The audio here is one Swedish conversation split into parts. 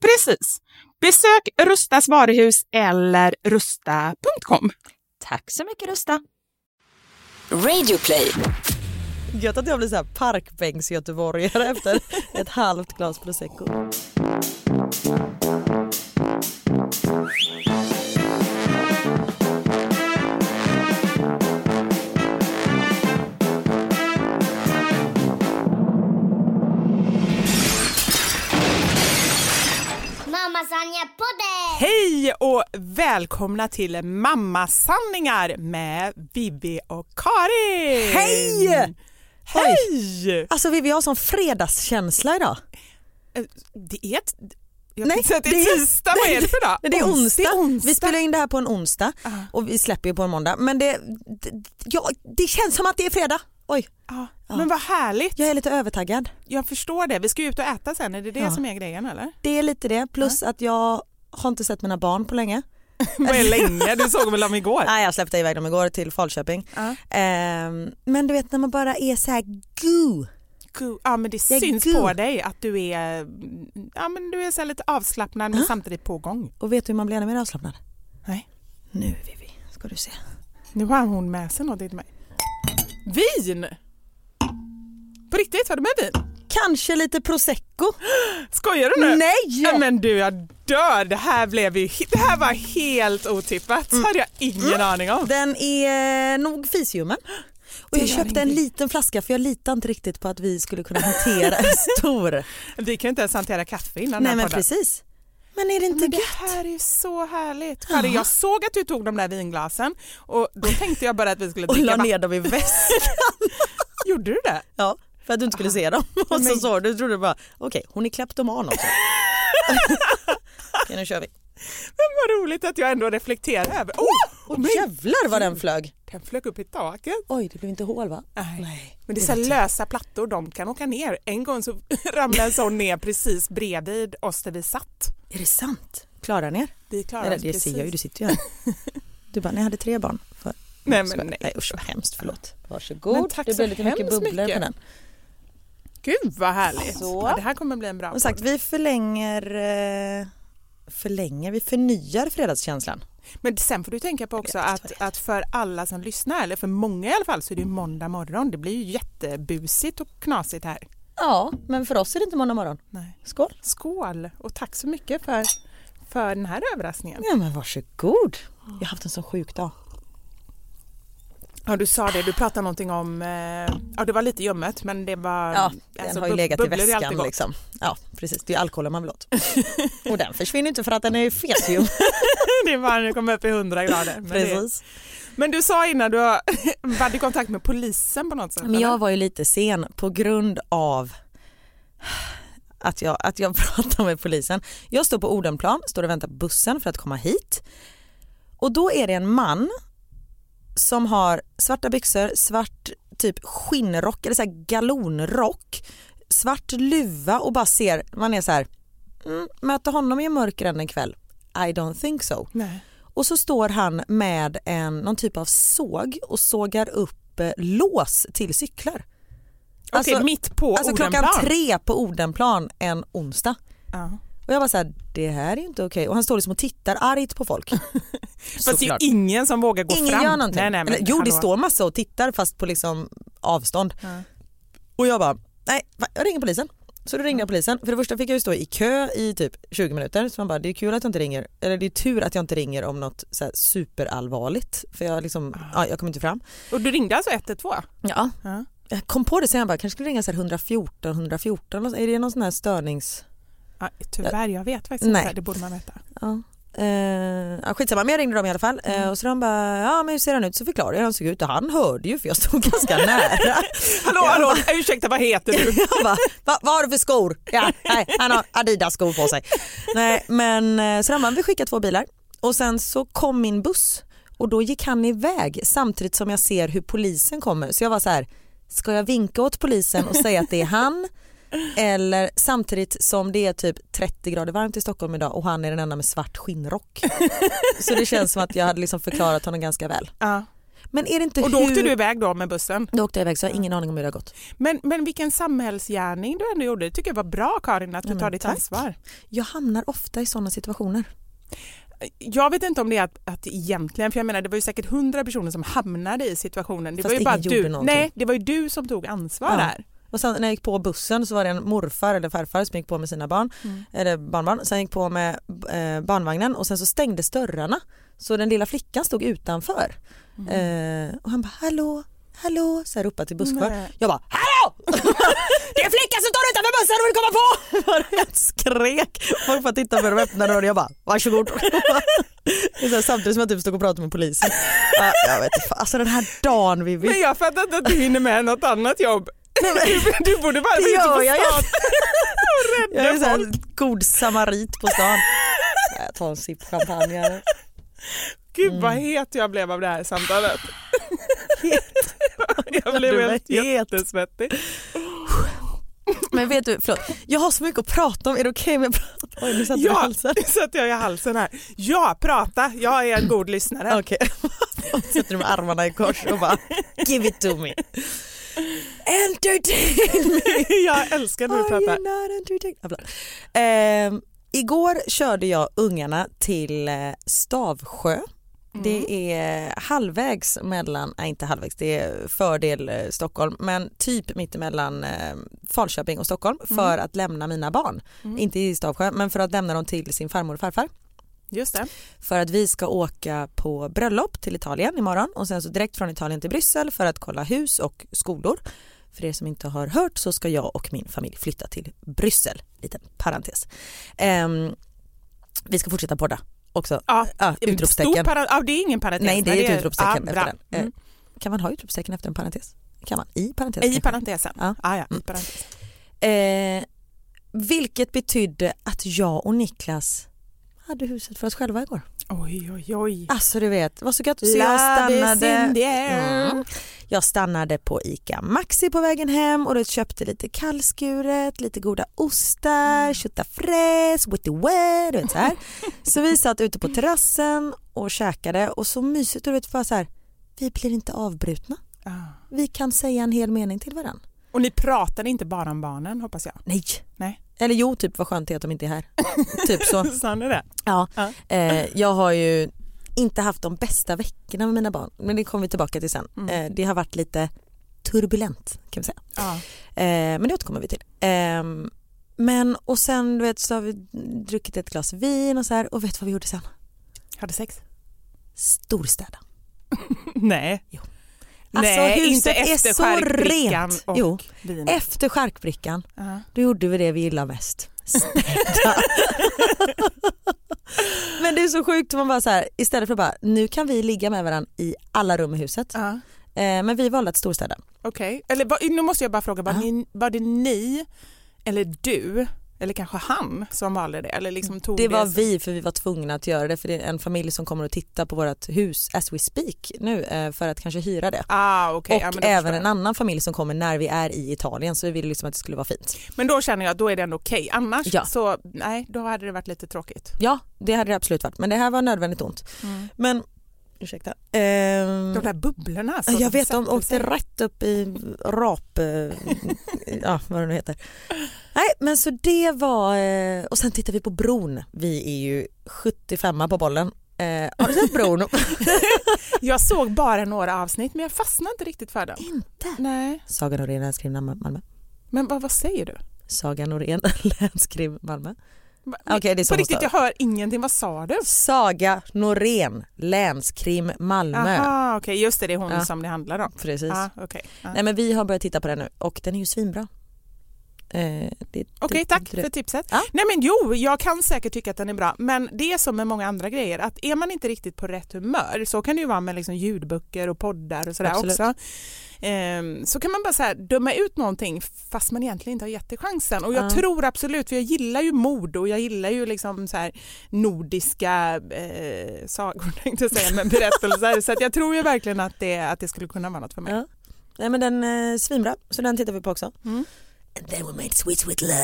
Precis. Besök Rustas varuhus eller rusta.com. Tack så mycket Rusta. Radioplay. Gött att jag blir så här parkbänksgöteborgare efter ett halvt glas prosecco. Hej och välkomna till Mammasanningar med Vivi och Karin! Hej! Hej! Alltså vi, vi har sån fredagskänsla idag. Det är ett... Jag Nej, det det är tisdag, vad är det för dag? Det är onsdag. Det är onsdag. Vi spelar in det här på en onsdag och vi släpper ju på en måndag. Men det, det, ja, det känns som att det är fredag. Oj, Ja, Men vad härligt. jag är lite övertaggad. Jag förstår det. Vi ska ju ut och äta sen. Är det det Ja. som är grejen eller? Det är lite det. Plus att jag har inte sett mina barn på länge. Vad är länge? Du såg väl dem igår? Nej, jag släppte iväg dem igår till Falköping. Ja. Ehm, men du vet när man bara är så här goo. Cool. Ja men det Jag syns god. på dig att du är, ja, men du är så lite avslappnad men samtidigt på gång. Och vet du hur man blir ännu mer avslappnad? Nej. Nu Vivi, ska du se. Nu har hon med sig något till mig. Vin! På riktigt, har du med vin? Kanske lite prosecco? Skojar du nu? Nej! Ja, men du jag dör, det här blev ju, det här var helt otippat. Mm. Det hade jag ingen aning om. Den är nog fisljummen. Och Det jag köpte en liten flaska för jag litar inte riktigt på att vi skulle kunna hantera en stor. Vi kan ju inte ens hantera kaffe innan den Nej här men podden. precis. Men är det inte Men det gött? här är så härligt. Karin, jag såg att du tog de där vinglasen och då tänkte jag bara att vi skulle Och dricka la vatten. ner dem i väskan. Gjorde du det? Ja, för att du inte skulle se dem. Och så Men- såg du, trodde du bara, okej hon är kleptoman också. okej nu kör vi. Men vad roligt att jag ändå reflekterar över. Oh, Och men jävlar vad den flög. den flög upp i taket. Oj det blev inte hål va? Nej. Men det är så lösa plattor, de kan åka ner. En gång så ramlade en sån ner precis bredvid oss där vi satt. Är det sant? Klarar ni er? Vi klarade Eller oss det precis. ser jag ju, du sitter ju här. Du bara, ni hade tre barn. För... Nej, men nej. nej usch vad hemskt, förlåt. Men Varsågod. tack det blev lite mycket bubblor mycket. på den. Gud vad härligt. Så. Ja, det här kommer bli en bra Som sagt, vi förlänger, eh, förlänger, vi förnyar fredagskänslan. Men sen får du tänka på också att, att för alla som lyssnar, eller för många i alla fall, så är det måndag morgon. Det blir ju jättebusigt och knasigt här. Ja, men för oss är det inte måndag morgon. Nej. Skål! Skål och tack så mycket för, för den här överraskningen. Ja men varsågod. Jag har haft en så sjuk dag. Ja, du sa det, du pratade någonting om, eh, ja det var lite ljummet men det var... Ja, den alltså, har ju legat i är väskan liksom. Ja precis, det är alkoholen man vill åt. Och den försvinner inte för att den är fesium. det var när det kom upp i 100 grader. Men det, precis. Men du sa innan du hade kontakt med polisen på något sätt? Men jag eller? var ju lite sen på grund av att jag, att jag pratade med polisen. Jag står på Odenplan, står och väntar på bussen för att komma hit. Och då är det en man som har svarta byxor, svart typ skinnrock eller så galonrock, svart luva och bara ser, man är så här, mm, möta honom i mörkren en kväll, I don't think so. Nej. Och så står han med en, någon typ av såg och sågar upp eh, lås till cyklar. Okej, mitt på Alltså klockan tre på Odenplan en onsdag. Ja. Och jag var så här, det här är inte okej. Och han står liksom och tittar argt på folk. Fast det är ingen som vågar gå Ingen fram. gör någonting. Nej, nej, men, Eller, jo det står massa och tittar fast på liksom avstånd. Ja. Och jag bara, nej jag ringer polisen. Så då ringde jag polisen. För det första fick jag ju stå i kö i typ 20 minuter. Så man bara, det är kul att jag inte ringer, eller det är tur att jag inte ringer om något så här superallvarligt. För jag liksom, ja, jag kom inte fram. Och du ringde alltså 112? Ja. Ja. Jag kom på det sen jag bara, kanske skulle ringa så här 114, 114, är det någon sån här störnings... Ja, tyvärr, jag vet faktiskt Nej. inte. Det borde man veta. Ja. Eh, ja, skitsamma, men jag ringde dem i alla fall eh, och så de bara, ja men hur ser han ut? Så förklarade jag hur han såg ut och han hörde ju för jag stod ganska nära. Hallå, Jag hallå, bara- ursäkta vad heter du? Jag bara, Va, vad har du för skor? Ja, nej, han har Adidas skor på sig. Nej, men eh, så de bara, vi skickar två bilar och sen så kom min buss och då gick han iväg samtidigt som jag ser hur polisen kommer. Så jag var så här, ska jag vinka åt polisen och säga att det är han? Eller samtidigt som det är typ 30 grader varmt i Stockholm idag och han är den enda med svart skinnrock. Så det känns som att jag hade liksom förklarat honom ganska väl. Ja. Men är det inte Och då hur... åkte du iväg då med bussen. Då åkte jag iväg så jag har ingen aning om hur det har gått. Men, men vilken samhällsgärning du ändå gjorde. Det tycker jag var bra Karin att du Ja, tar ditt tack. ansvar. Jag hamnar ofta i sådana situationer. Jag vet inte om det är att, att egentligen, för jag menar det var ju säkert hundra personer som hamnade i situationen. Det Fast var ju bara du. någonting. Nej, det var ju du som tog ansvar Ja. där. Och sen när jag gick på bussen så var det en morfar eller farfar som gick på med sina barn, Mm. eller barnbarn. Sen gick på med eh, barnvagnen och sen så stängdes dörrarna. Så den lilla flickan stod utanför. Mm. Eh, och han bara hallå, hallå, så här ropade till busschaufför. Nej. Jag bara hallå! det är en flicka som står utanför bussen och vill komma på! Bara helt skrek. Folk får titta på mig och öppna dörren och jag bara varsågod. Här, Samtidigt som jag typ stod och pratade med polisen. Ja, jag vet alltså den här dagen Vivi. Men jag fattar inte att du hinner med något annat jobb. Du borde bara vara ute på jag stan och Jag är rädda så här folk. god samarit på stan. Jag tar en sipp champagne. här. Gud Mm. vad het jag blev av det här samtalet. jag Du blev helt het. jättesvettig. Men vet du, förlåt. Jag har så mycket att prata om. Är det okej om jag pratar? Oj, nu satte du i Ja, halsen. det satte jag i halsen här. Ja, prata. Jag är en god lyssnare. Okej. Sätter du med armarna i kors och bara give it to me. Entertain me. Jag älskar när du Are pratar. you not bra. Ehm, igår körde jag ungarna till eh, Stavsjö. Det är halvvägs mellan, nej inte halvvägs, det är fördel eh, Stockholm men typ mittemellan eh, Falköping och Stockholm för att lämna mina barn. Inte i Stavsjö men för att lämna dem till sin farmor och farfar. Just det. För att vi ska åka på bröllop till Italien imorgon och sen så direkt från Italien till Bryssel för att kolla hus och skolor. För er som inte har hört så ska jag och min familj flytta till Bryssel. Liten parentes. Ehm, vi ska fortsätta podda också. Ja, Ja, Stor utropstecken. ja, det är ingen parentes. Nej det är ett utropstecken ja, efter den. Mm. Eh, Kan man ha utropstecken efter en parentes? Kan man? I parentes? I parentesen. Ja. Ja, ja, i parentes. Eh, vilket betydde att jag och Niklas hade huset för oss själva igår. Oj, oj, oj. Alltså du vet, var så gött. Så jag stannade. Mm. jag stannade på ICA Maxi på vägen hem och då köpte lite kallskuret, lite goda ostar, köttfärs, witty wet, du vet så här. Så vi satt ute på terrassen och käkade och så mysigt och du vet bara så här, vi blir inte avbrutna. Ja. Vi kan säga en hel mening till varandra. Och ni pratade inte bara om barnen hoppas jag? Nej. Nej. Eller jo, typ vad skönt det är att de inte är här. typ så. Sa ni det? Ja. Ja. Eh, jag har ju inte haft de bästa veckorna med mina barn men det kommer vi tillbaka till sen. Eh, det har varit lite turbulent kan vi säga. Ja. Eh, men det återkommer vi till. Eh, men och sen du vet, så har vi druckit ett glas vin och så här och vet vad vi gjorde sen? Hade sex? Storstäda. Nej. Alltså Nej, huset inte efter är så rent. och Jo, vinet. efter charkbrickan, Ja. då gjorde vi det vi gillar mest. Men det är så sjukt, man bara så här, istället för att bara, nu kan vi ligga med varandra i alla rum i huset. Ja. Eh, men vi valde att storstäda. Okej, eller var, nu måste jag bara fråga, var, Ja. ni, var det ni eller du eller kanske han som valde det? Eller liksom tog Det var som- vi för vi var tvungna att göra det för det är en familj som kommer att titta på vårt hus as we speak nu eh, för att kanske hyra det. Ah, okej. och ja, även en annan familj som kommer när vi är i Italien så vi ville liksom att det skulle vara fint. Men då känner jag att då är det ändå okej. Annars Ja. så nej, då hade det varit lite tråkigt. Ja det hade det absolut varit men det här var nödvändigt ont. Men ursäkta. Ehm, De där bubblorna. så jag vet de åkte sig. rätt upp i rap, eh, ja vad det nu heter. Nej men så det var, eh, och sen tittar vi på bron. Vi är ju 75 på bollen. Eh, har du sett bron? Jag såg bara några avsnitt men jag fastnade inte riktigt för den. Inte. Nej, Saga Norén länskrim Malmö. men vad, vad säger du? Saga Norén länskrim Malmö. Okej, det är så På riktigt, jag hör ingenting. Vad sa du? Saga Norén länskrim Malmö. Aha, okej, just det, det är hon Ja. som det handlar om. Precis. Ah, okej, ja. Nej men vi har börjat titta på den nu och den är ju svinbra. Eh, Okej, det- tack för tipset. Ja. Nej men jo, jag kan säkert tycka att den är bra, men det är som med många andra grejer, att är man inte riktigt på rätt humör, så kan det ju vara med liksom ljudböcker och poddar och sådär Absolut. också, så kan man bara så här döma ut någonting fast man egentligen inte har gett det chansen. Och jag Ja. tror absolut, för jag gillar ju mord och jag gillar ju liksom så här nordiska eh, sagor tänkte jag säga, men berättelser, så jag tror ju verkligen att det, att det skulle kunna vara något för mig. Ja. Nej men den är svinbra så den tittar vi på också. Mm. And then we made sweet sweet love.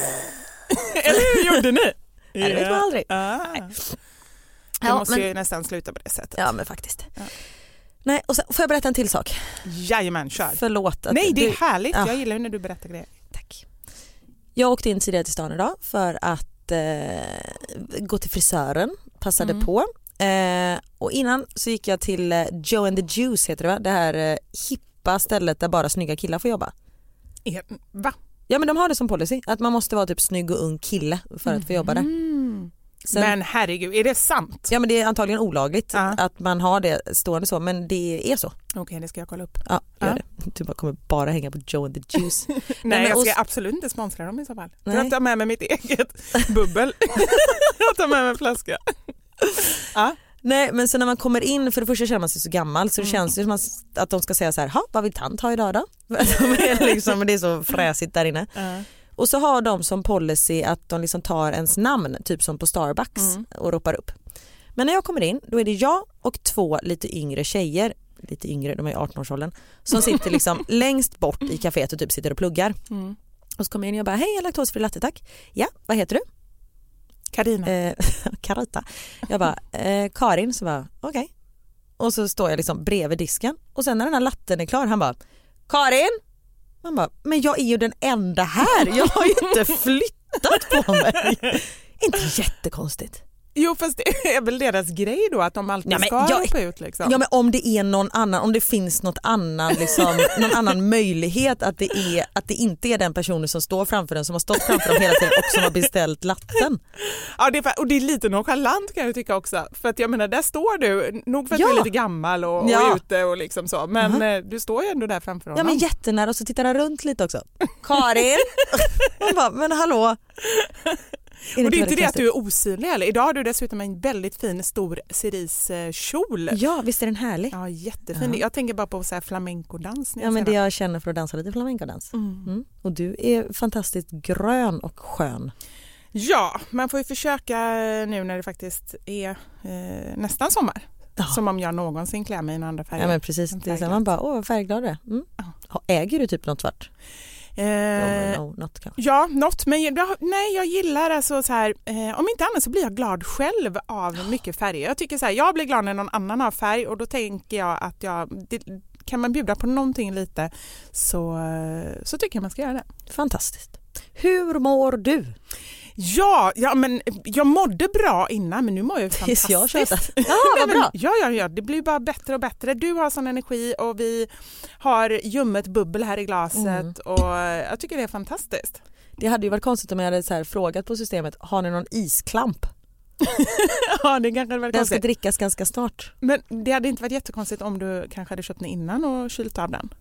Eller hur gjorde ni? Ja, det vet man aldrig. Ah. Jag Ja, måste men- ju nästan sluta på det sättet. Ja men faktiskt. Ja. Nej och sen, får jag berätta en till sak? Jajamän, kör. Förlåt att Nej, det är du, härligt. Ja. Jag gillar när du berättar grejer. Tack. Jag åkte in tidigare till stan idag för att eh, gå till frisören, passade Mm. på. Eh, och innan så gick jag till eh, Joe and the Juice heter det va? Det här eh, hippa stället där bara snygga killar får jobba. Eh, Va? Ja men de har det som policy att man måste vara typ snygg och ung kille för att få jobba där. Mm. Sen, Men herregud, är det sant? Ja men det är antagligen olagligt Ja. att man har det stående så men det är så. Okej, det ska jag kolla upp. Ja, gör Ja. det. Du bara kommer bara hänga på Joe and the Juice. Nej, men jag ska och- absolut inte sponsra dem i så fall. Nej. Jag tar med mig mitt eget bubbel. jag tar med mig en flaska. Ja. Nej men så när man kommer in, för det första känner man sig så gammal så det Mm. känns ju som att- de ska säga så här, "Ha, vad vill tant ha idag då? Liksom, det är så fräsigt där inne. Och så har de som policy att de liksom tar ens namn, typ som på Starbucks Mm. och ropar upp. Men när jag kommer in då är det jag och två lite yngre tjejer, lite yngre, de är i 18-årsåldern, som sitter liksom längst bort i kaféet och typ sitter och pluggar. Mm. Och så kommer jag in och jag bara, hej laktosfri latte tack. Ja, vad heter du? Carina. Eh, Carita. Jag bara, eh, Karin, så bara okej. Och så står jag liksom bredvid disken och sen när den här latten är klar han bara, Karin! Man bara, men jag är ju den enda här, jag har ju inte flyttat på mig. inte jättekonstigt. Jo, fast det är väl deras grej då att de alltid Ja, men ska ropa ut liksom. Ja men om det är någon annan, om det finns något annan, liksom, någon annan möjlighet att det, är, att det inte är den personen som står framför den som har stått framför dem hela tiden och som har beställt latten. Ja, det är, och det är lite nonchalant kan jag tycka också. För att jag menar, där står du, nog för att Ja. du är lite gammal och, Ja. och ute och liksom så, men eh, du står ju ändå där framför Ja honom. men jättenära och så tittar han runt lite också. Karin! Man bara, men hallå. Och det är inte det att du är osynlig heller. Idag har du dessutom en väldigt fin stor ceriskjol. Ja visst är den härlig? Ja, jättefin. Ja. Jag tänker bara på så här flamencodans. Ja men det jag känner för att dansa lite flamencodans. Mm. Mm. Och du är fantastiskt grön och skön. Ja, man får ju försöka nu när det faktiskt är eh, nästan sommar. Ja. Som om jag någonsin klär mig i några andra färger. Ja men precis, En det är så man bara åh vad färgglad du är. Mm. Ja, Äger du typ något svart? Eh, no, något kanske. Ja, något. Men jag, nej, jag gillar alltså så här, eh, om inte annat så blir jag glad själv av mycket färger. Jag tycker så här, jag blir glad när någon annan har färg och då tänker jag att jag, det, kan man bjuda på någonting lite så, så tycker jag man ska göra det. Fantastiskt. Hur mår du? Ja, ja men jag mådde bra innan men nu mår jag Tills jag fantastiskt. tjötat. Ja vad bra. ja, ja, ja, det blir bara bättre och bättre. Du har sån energi och vi har ljummet bubbel här i glaset Mm. och jag tycker det är fantastiskt. Det hade ju varit konstigt om jag hade så frågat på systemet, har ni någon isklamp? ja, det kanske hade varit Den ska konstigt. drickas ganska snart. Men det hade inte varit jättekonstigt om du kanske hade köpt den innan och kylt av den.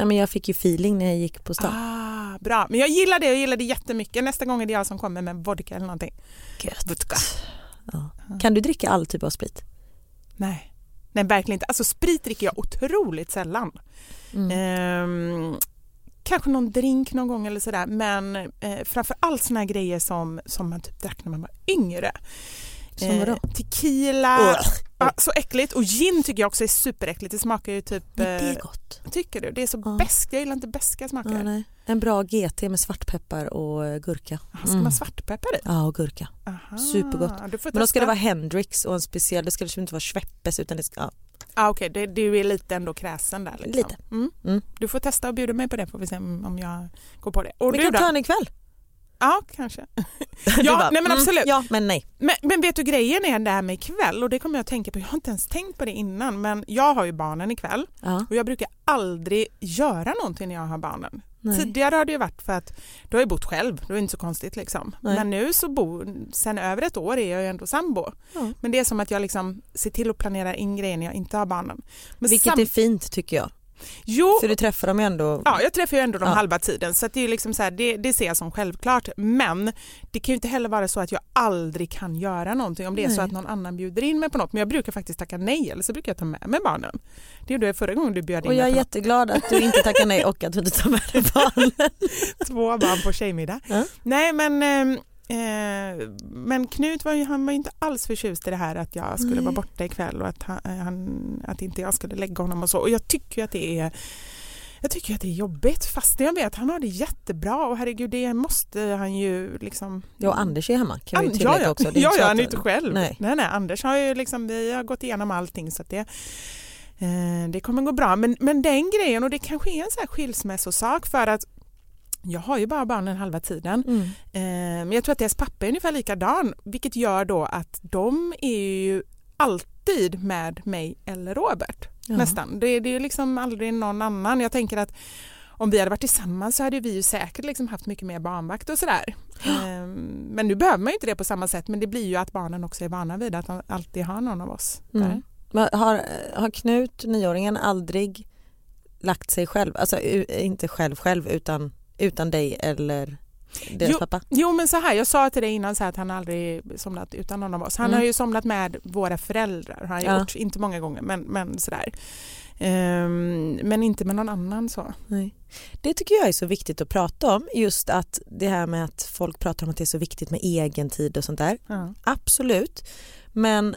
Ja, men jag fick ju feeling när jag gick på stan. Ah, bra, men jag gillar det, jag gillar det jättemycket. Nästa gång är det jag som kommer med vodka eller någonting. Gött. Vodka. Ja. Kan du dricka all typ av sprit? Nej. Nej, verkligen inte. Alltså sprit dricker jag otroligt sällan. Mm. Ehm, kanske någon drink någon gång eller sådär men eh, framför allt såna här grejer som, som man typ drack när man var yngre. Som vadå? tequila, Ugh. ja, så äckligt och gin tycker jag också är superäckligt. Det smakar ju typ... Men det eh, är gott. Tycker du? Det är så Ja. beskt. Jag gillar inte beska smaker. Ja, nej. En bra GT med svartpeppar och eh, gurka. Aha, Ska man svartpeppar i? Ja, och gurka. Aha, Supergott. Men då ska det vara Hendrix och en speciell, det ska liksom inte vara Schweppes utan det ska, ja. ah, Okej, det- du är lite ändå kräsen där. Liksom. Lite. Mm. Mm. Du får testa och bjuda mig på det får vi se om jag går på det. Och Vi kan då? ta en ikväll. Ja, kanske. Ja, bara, nej men mm, absolut. Ja, men nej. Men, men vet du grejen är det här med ikväll och det kommer jag att tänka på. Jag har inte ens tänkt på det innan men jag har ju barnen ikväll Ja, och jag brukar aldrig göra någonting när jag har barnen. nej. Tidigare har det ju varit för att du har ju bott själv, det är inte så konstigt liksom. Nej. Men nu så bor, sen över ett år är jag ju ändå sambo. Ja. Men det är som att jag liksom ser till att planera in grejer när jag inte har barnen. Men Vilket är fint tycker jag. Jo, För du träffar dem ju ändå. Ja, jag träffar ju ändå de Ja. halva tiden så det, är liksom så här, det, det ser jag som självklart. Men det kan ju inte heller vara så att jag aldrig kan göra någonting om det är så att någon annan bjuder in mig på något. Men jag brukar faktiskt tacka nej eller så brukar jag ta med mig barnen. Det gjorde jag förra gången du bjöd in Och jag är mig jätteglad att du inte tackar nej och att du inte tar med dig barnen. något. två barn på tjejmiddag. Ja. Nej men, eh, men Knut var ju, han var inte alls förtjust i det här att jag skulle Nej. vara borta ikväll och att, han, eh, han, att inte jag skulle lägga honom och så. Och jag tycker att det är jag tycker att det är jobbigt fast jag vet han har det jättebra och herregud det måste han ju liksom Ja, och Anders är hemma kan vi tillägga ja, ja. också. Det ja, ja, att- han är inte själv. Nej. Nej. Nej, Anders har ju liksom, vi har gått igenom allting så att det, eh, det kommer gå bra. Men, men den grejen, och det kanske är en sån här skilsmässosak för att jag har ju bara barnen halva tiden. Mm. Eh, men jag tror att deras pappa är ungefär likadan vilket gör då att de är ju alltid med mig eller Robert. Ja. Nästan. Det, det är ju liksom aldrig någon annan. Jag tänker att om vi hade varit tillsammans så hade vi ju säkert liksom haft mycket mer barnvakt och sådär. Eh, men nu behöver man ju inte det på samma sätt men det blir ju att barnen också är vana vid att han alltid har någon av oss. Mm. Har, har Knut, nioåringen, aldrig lagt sig själv, alltså inte själv själv utan utan dig eller deras Jo, pappa? Jo men så här, jag sa till dig innan så att han aldrig somnat utan någon av oss. Han Mm. har ju somnat med våra föräldrar, har han Ja. gjort. Inte många gånger men, men sådär. Ehm, men inte med någon annan så. Nej. Det tycker jag är så viktigt att prata om, just att det här med att folk pratar om att det är så viktigt med egen tid och sånt där. Ja. Absolut, men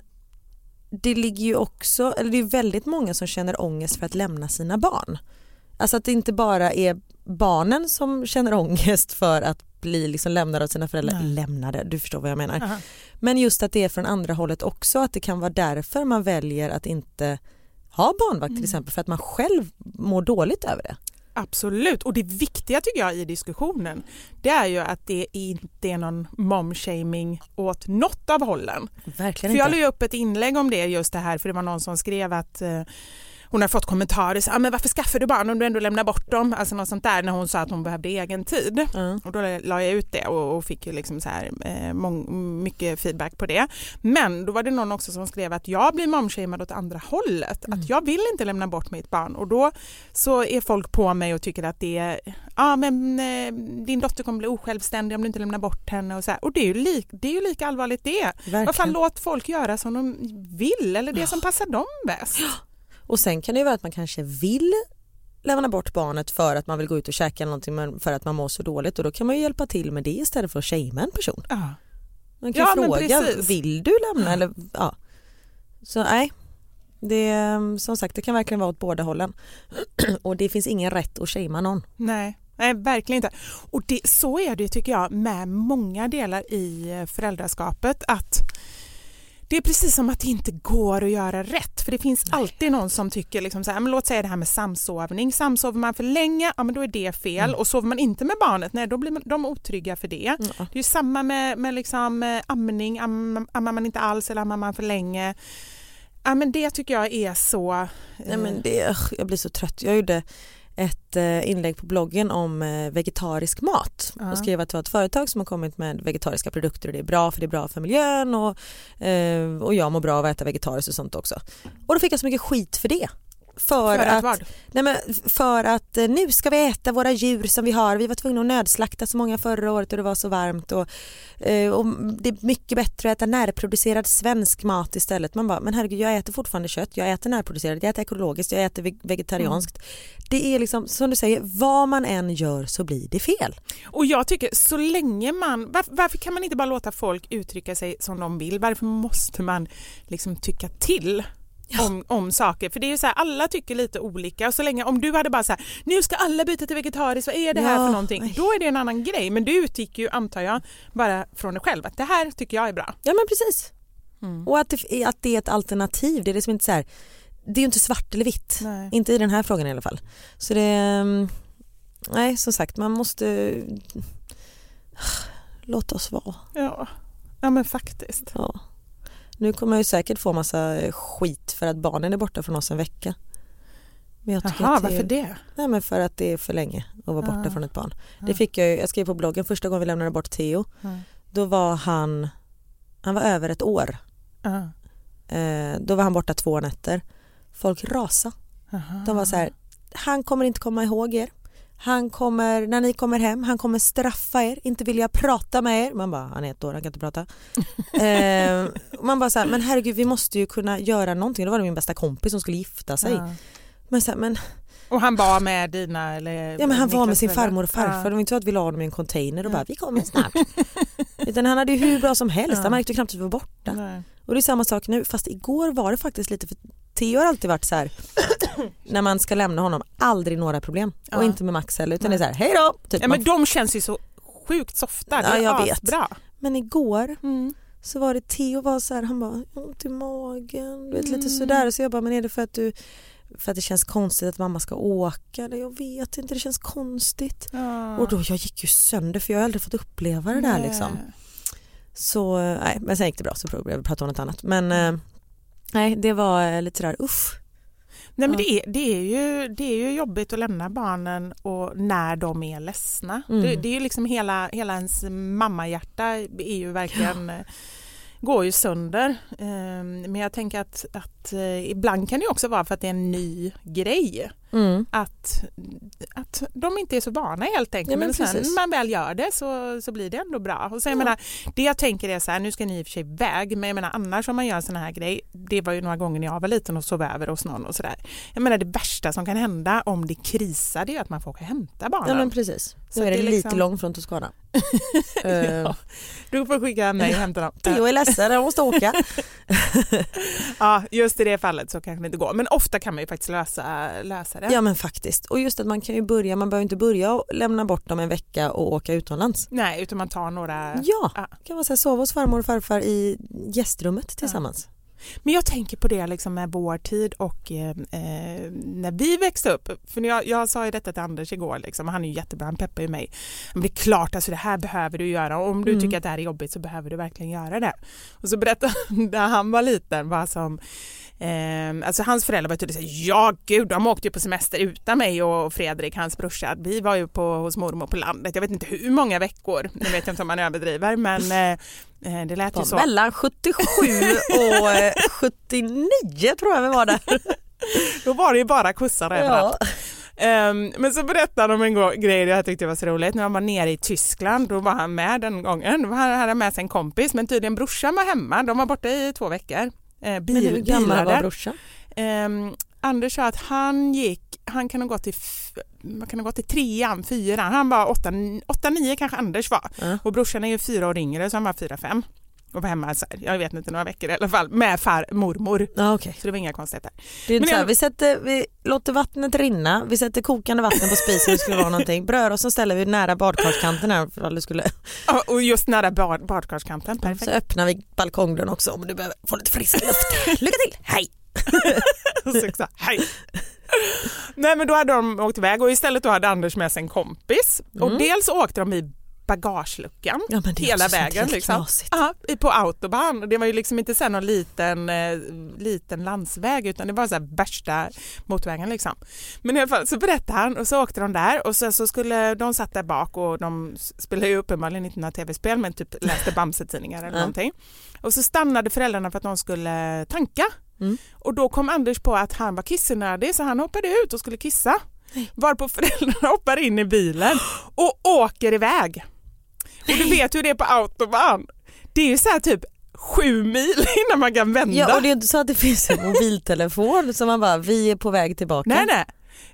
det ligger ju också, eller det är väldigt många som känner ångest för att lämna sina barn. Alltså att det inte bara är barnen som känner ångest för att bli liksom lämnade av sina föräldrar, Nej. lämnade, du förstår vad jag menar. Aha. Men just att det är från andra hållet också, att det kan vara därför man väljer att inte ha barnvakt Mm. till exempel, för att man själv mår dåligt över det. Absolut, och det viktiga tycker jag i diskussionen det är ju att det inte är någon momshaming åt något av hållen. Verkligen För jag la upp ett inlägg om det just det här för det var någon som skrev att eh, hon har fått kommentarer, så, ah, men varför skaffar du barn om du ändå lämnar bort dem? Alltså något sånt där när hon sa att hon behövde egen tid. Ja. Och då la jag ut det och, och fick ju liksom så här, eh, mång, mycket feedback på det. Men då var det någon också som skrev att jag blir momshamead åt andra hållet. Att jag vill inte lämna bort mitt barn och då så är folk på mig och tycker att det är ja men eh, din dotter kommer bli osjälvständig om du inte lämnar bort henne och så här. Och det är ju, lik, det är ju lika allvarligt det. Vad fan Verkligen. låt folk göra som de vill eller det som passar dem bäst. Och sen kan det ju vara att man kanske vill lämna bort barnet för att man vill gå ut och käka någonting men för att man mår så dåligt och då kan man ju hjälpa till med det istället för att shamea en person. Ja. Man kan Ja, fråga, vill du lämna eller ja. Så nej, det, är, som sagt det kan verkligen vara åt båda hållen. och det finns ingen rätt att shamea någon. Nej, nej, verkligen inte. Och det, så är det tycker jag med många delar i eh, föräldraskapet att det är precis som att det inte går att göra rätt för det finns alltid någon som tycker liksom så här, men låt säga det här med samsovning, samsover man för länge, ja men då är det fel och sover man inte med barnet, nej då blir de otrygga för det. Det är samma med, med liksom, eh, amning, Am, ammar man inte alls eller ammar man för länge. Ja men det tycker jag är så... Nej, men det, ugh, jag blir så trött. Jag gjorde ett eh, inlägg på bloggen om eh, vegetarisk mat och skrev att det var ett företag som har kommit med vegetariska produkter och det är bra för det är bra för miljön och, eh, och jag mår bra av att äta vegetariskt och sånt också. Och då fick jag så mycket skit för det. För, För att vad? Nej men för att eh, nu ska vi äta våra djur som vi har. Vi var tvungna att nödslakta så många förra året och det var så varmt. Och, eh, och det är mycket bättre att äta närproducerad svensk mat istället. Man bara, men herregud jag äter fortfarande kött, jag äter närproducerat, jag äter ekologiskt, jag äter ve- vegetarianskt. Det är liksom som du säger, vad man än gör så blir det fel. Och jag tycker så länge man, varför, varför kan man inte bara låta folk uttrycka sig som de vill? Varför måste man liksom tycka till? Om, om saker, för det är ju så här, alla tycker lite olika och så länge, om du hade bara så här, nu ska alla byta till vegetariskt, vad är det här Ja, för någonting? Då är det en annan grej, men du utgick ju antar jag bara från dig själv att det här tycker jag är bra. Ja men precis. Mm. Och att det, att det är ett alternativ, det är liksom inte så här, det är ju inte svart eller vitt. Nej. Inte i den här frågan i alla fall. Så det, mm, nej som sagt man måste låta oss vara. Ja, ja men faktiskt. Ja. Nu kommer jag ju säkert få massa eh, skit för att barnen är borta från oss en vecka. Men jag Jaha, det, varför det? Nej men för att det är för länge att vara borta Ja. från ett barn. Det fick jag ju, jag skrev på bloggen första gången vi lämnade bort Theo. Ja. Då var han, han var över ett år. Ja. Eh, då var han borta två nätter. Folk rasa. Aha. De var så här, han kommer inte komma ihåg er. Han kommer, när ni kommer hem, han kommer straffa er, inte vilja prata med er. Man bara, han är ett år, han kan inte prata. eh, man bara så här, men herregud vi måste ju kunna göra någonting. Då var det min bästa kompis som skulle gifta sig. Ja. Men, så här, men, Och han var med dina eller ja, men han var med sin farmor och farfar. Ja. Det var inte så att vi la honom i en container och bara, vi kommer snart. Utan han hade ju hur bra som helst, Ja. han märkte knappt att vi var borta. Nej. Och det är samma sak nu, fast igår var det faktiskt lite för Theo har alltid varit så här när man ska lämna honom, aldrig några problem. Ja. Och inte med Max heller utan Nej. det är så här, hej då! Typ. Ja, men de känns ju så sjukt softa. Det Ja, är jag vet. bra. Men igår Mm. så var det Theo var så här, han bara "Jag har ont i magen, du vet lite Mm. sådär. Så jag bara, men är det för att du för att det känns konstigt att mamma ska åka? Jag vet inte, det känns konstigt. Ja. Och då, jag gick ju sönder för jag har aldrig fått uppleva det där Nej. liksom. Så, nej, men sen gick det bra så började vi prata om något annat. Men eh, nej, det var eh, lite sådär uff. Nej, men Ja. det, är, det, är ju, det är ju jobbigt att lämna barnen och när de är ledsna. Mm. Det, det är ju liksom hela, hela ens mammahjärta är ju verkligen eh, går ju sönder. Ehm, Men jag tänker att, att eh, ibland kan det också vara för att det är en ny grej. Mm. Att, att de inte är så vana helt enkelt. Ja, men men sen man väl gör det så, så blir det ändå bra. Och sen, jag Ja. menar, det jag tänker är så här, nu ska ni i och för sig iväg, men jag menar annars om man gör en sån här grej, det var ju några gånger när jag var liten och sov över hos någon och sådär. Jag menar det värsta som kan hända om det krisar det är att man får åka och hämta barnen. Ja men precis. Så Nu är det det är lite liksom- långt från Toscana. Ja. Eh, Du får skicka mig och hämta dem. Theo är ledsen, jag måste åka. Ja, just i det fallet så kanske det inte går. Men ofta kan man ju faktiskt lösa, lösa det. Ja men faktiskt. Och just att man kan ju börja, man behöver inte börja och lämna bort dem en vecka och åka utomlands. Nej, utan man tar några... Ja, Ja. kan man säga sova hos farmor och farfar i gästrummet tillsammans. Men jag tänker på det liksom med vår tid och eh, eh, när vi växte upp. För jag, jag sa ju detta till Anders igår liksom, han är ju jättebra, han peppar ju mig. Men det är klart, alltså, det här behöver du göra. Och om du Mm. tycker att det här är jobbigt så behöver du verkligen göra det. Och så berättade han när han var liten vad som Eh, alltså hans föräldrar var tydligt såhär, ja gud de åkte ju på semester utan mig och Fredrik, hans brorsa. Vi var ju på, hos mormor på landet, jag vet inte hur många veckor, nu vet jag inte om man överdriver men eh, eh, det lät ju så. mellan 77 och eh, 79 tror jag vi var där. Då var det ju bara överallt. Ja. Ehm, men så berättade de en grej jag tyckte var så roligt. När han var nere i Tyskland, då var han med den gången. Då hade han med sig en kompis, men tydligen brorsan var hemma. De var borta i två veckor. Eh, bil, Men hur gammal var brorsan? Ehm, Anders sa att han gick, han kan ha gått f- vad kan ha gått i trean, fyran. Han var åtta, åtta, nio kanske Anders var. Ja. Och brorsan är ju fyra år yngre så han var fyra, fem. Och var hemma, så här, jag vet inte, några veckor i alla fall, med far, mormor. Ja, okej. Så det var inga konstigheter. Det är Men så här, jag- vi, sätter, vi låter vattnet rinna, vi sätter kokande vatten på spisen om det skulle vara någonting. Brödrosten ställer vi nära badkarskanten här för att det skulle. Ja, och just nära bad, badkarskanten, perfekt. Så öppnar vi balkongdörren också om du behöver få lite frisk luft. Lycka till, hej! Och så hej. Nej men då hade de åkt iväg och istället då hade Anders med sig en kompis och Mm. dels åkte de i bagageluckan Ja, hela vägen. Liksom. i- på autobahn. Det var ju liksom inte så någon liten, eh, liten landsväg utan det var så här värsta motorvägen. Liksom. Men i alla fall så berättade han och så åkte de där och så, så skulle de satt där bak och de spelade ju uppenbarligen inte några tv-spel men typ läste Bamse-tidningar eller Ja. någonting. Och så stannade föräldrarna för att de skulle tanka. Mm. Och då kom Anders på att han var kissnödig så han hoppade ut och skulle kissa. Varpå föräldrarna hoppar in i bilen och åker iväg. Och du vet hur det är på autobahn. Det är ju så här typ sju mil innan man kan vända. Ja, och det är inte så att det finns en mobiltelefon som man bara, vi är på väg tillbaka. Nej, nej.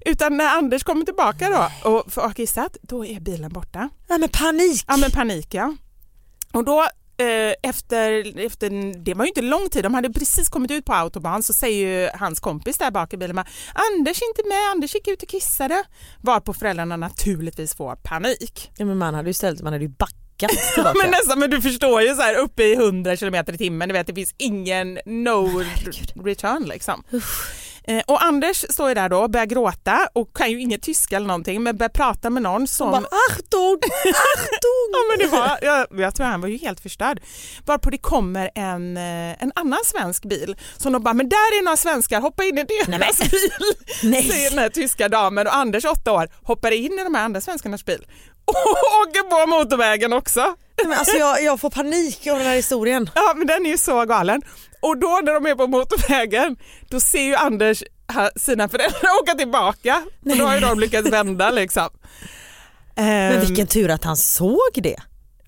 Utan när Anders kommer tillbaka då och får ha kissat, då är bilen borta. Ja, men panik! Ja men panik ja. Och då efter, efter, det var ju inte lång tid, de hade precis kommit ut på autobahn så säger ju hans kompis där bak i bilen Anders är inte med, Anders gick ut och kissade. Varpå föräldrarna naturligtvis får panik. Ja, men man hade ju ställt, man hade ju backat tillbaka. Men nästan, men du förstår ju så här uppe i 100 km i timmen, du vet det finns ingen no return liksom. Eh, Och Anders står ju där då och börjar gråta och kan ju inget tyska eller någonting men börjar prata med någon som... bara, Achtung! Achtung! Ja, men det var, jag, jag tror han var ju helt förstörd. Varpå det kommer en, eh, en annan svensk bil som de bara, men där är några svenskar, hoppa in i deras bil. Nej. Säger den här tyska damen och Anders, åtta år, hoppar in i de här andra svenskarnas bil och åker på motorvägen också. Men alltså jag, jag får panik av den här historien. Ja men den är ju så galen. Och då när de är på motorvägen då ser ju Anders sina föräldrar åka tillbaka. Och då har ju de lyckats vända liksom. Men Ehm, vilken tur att han såg det.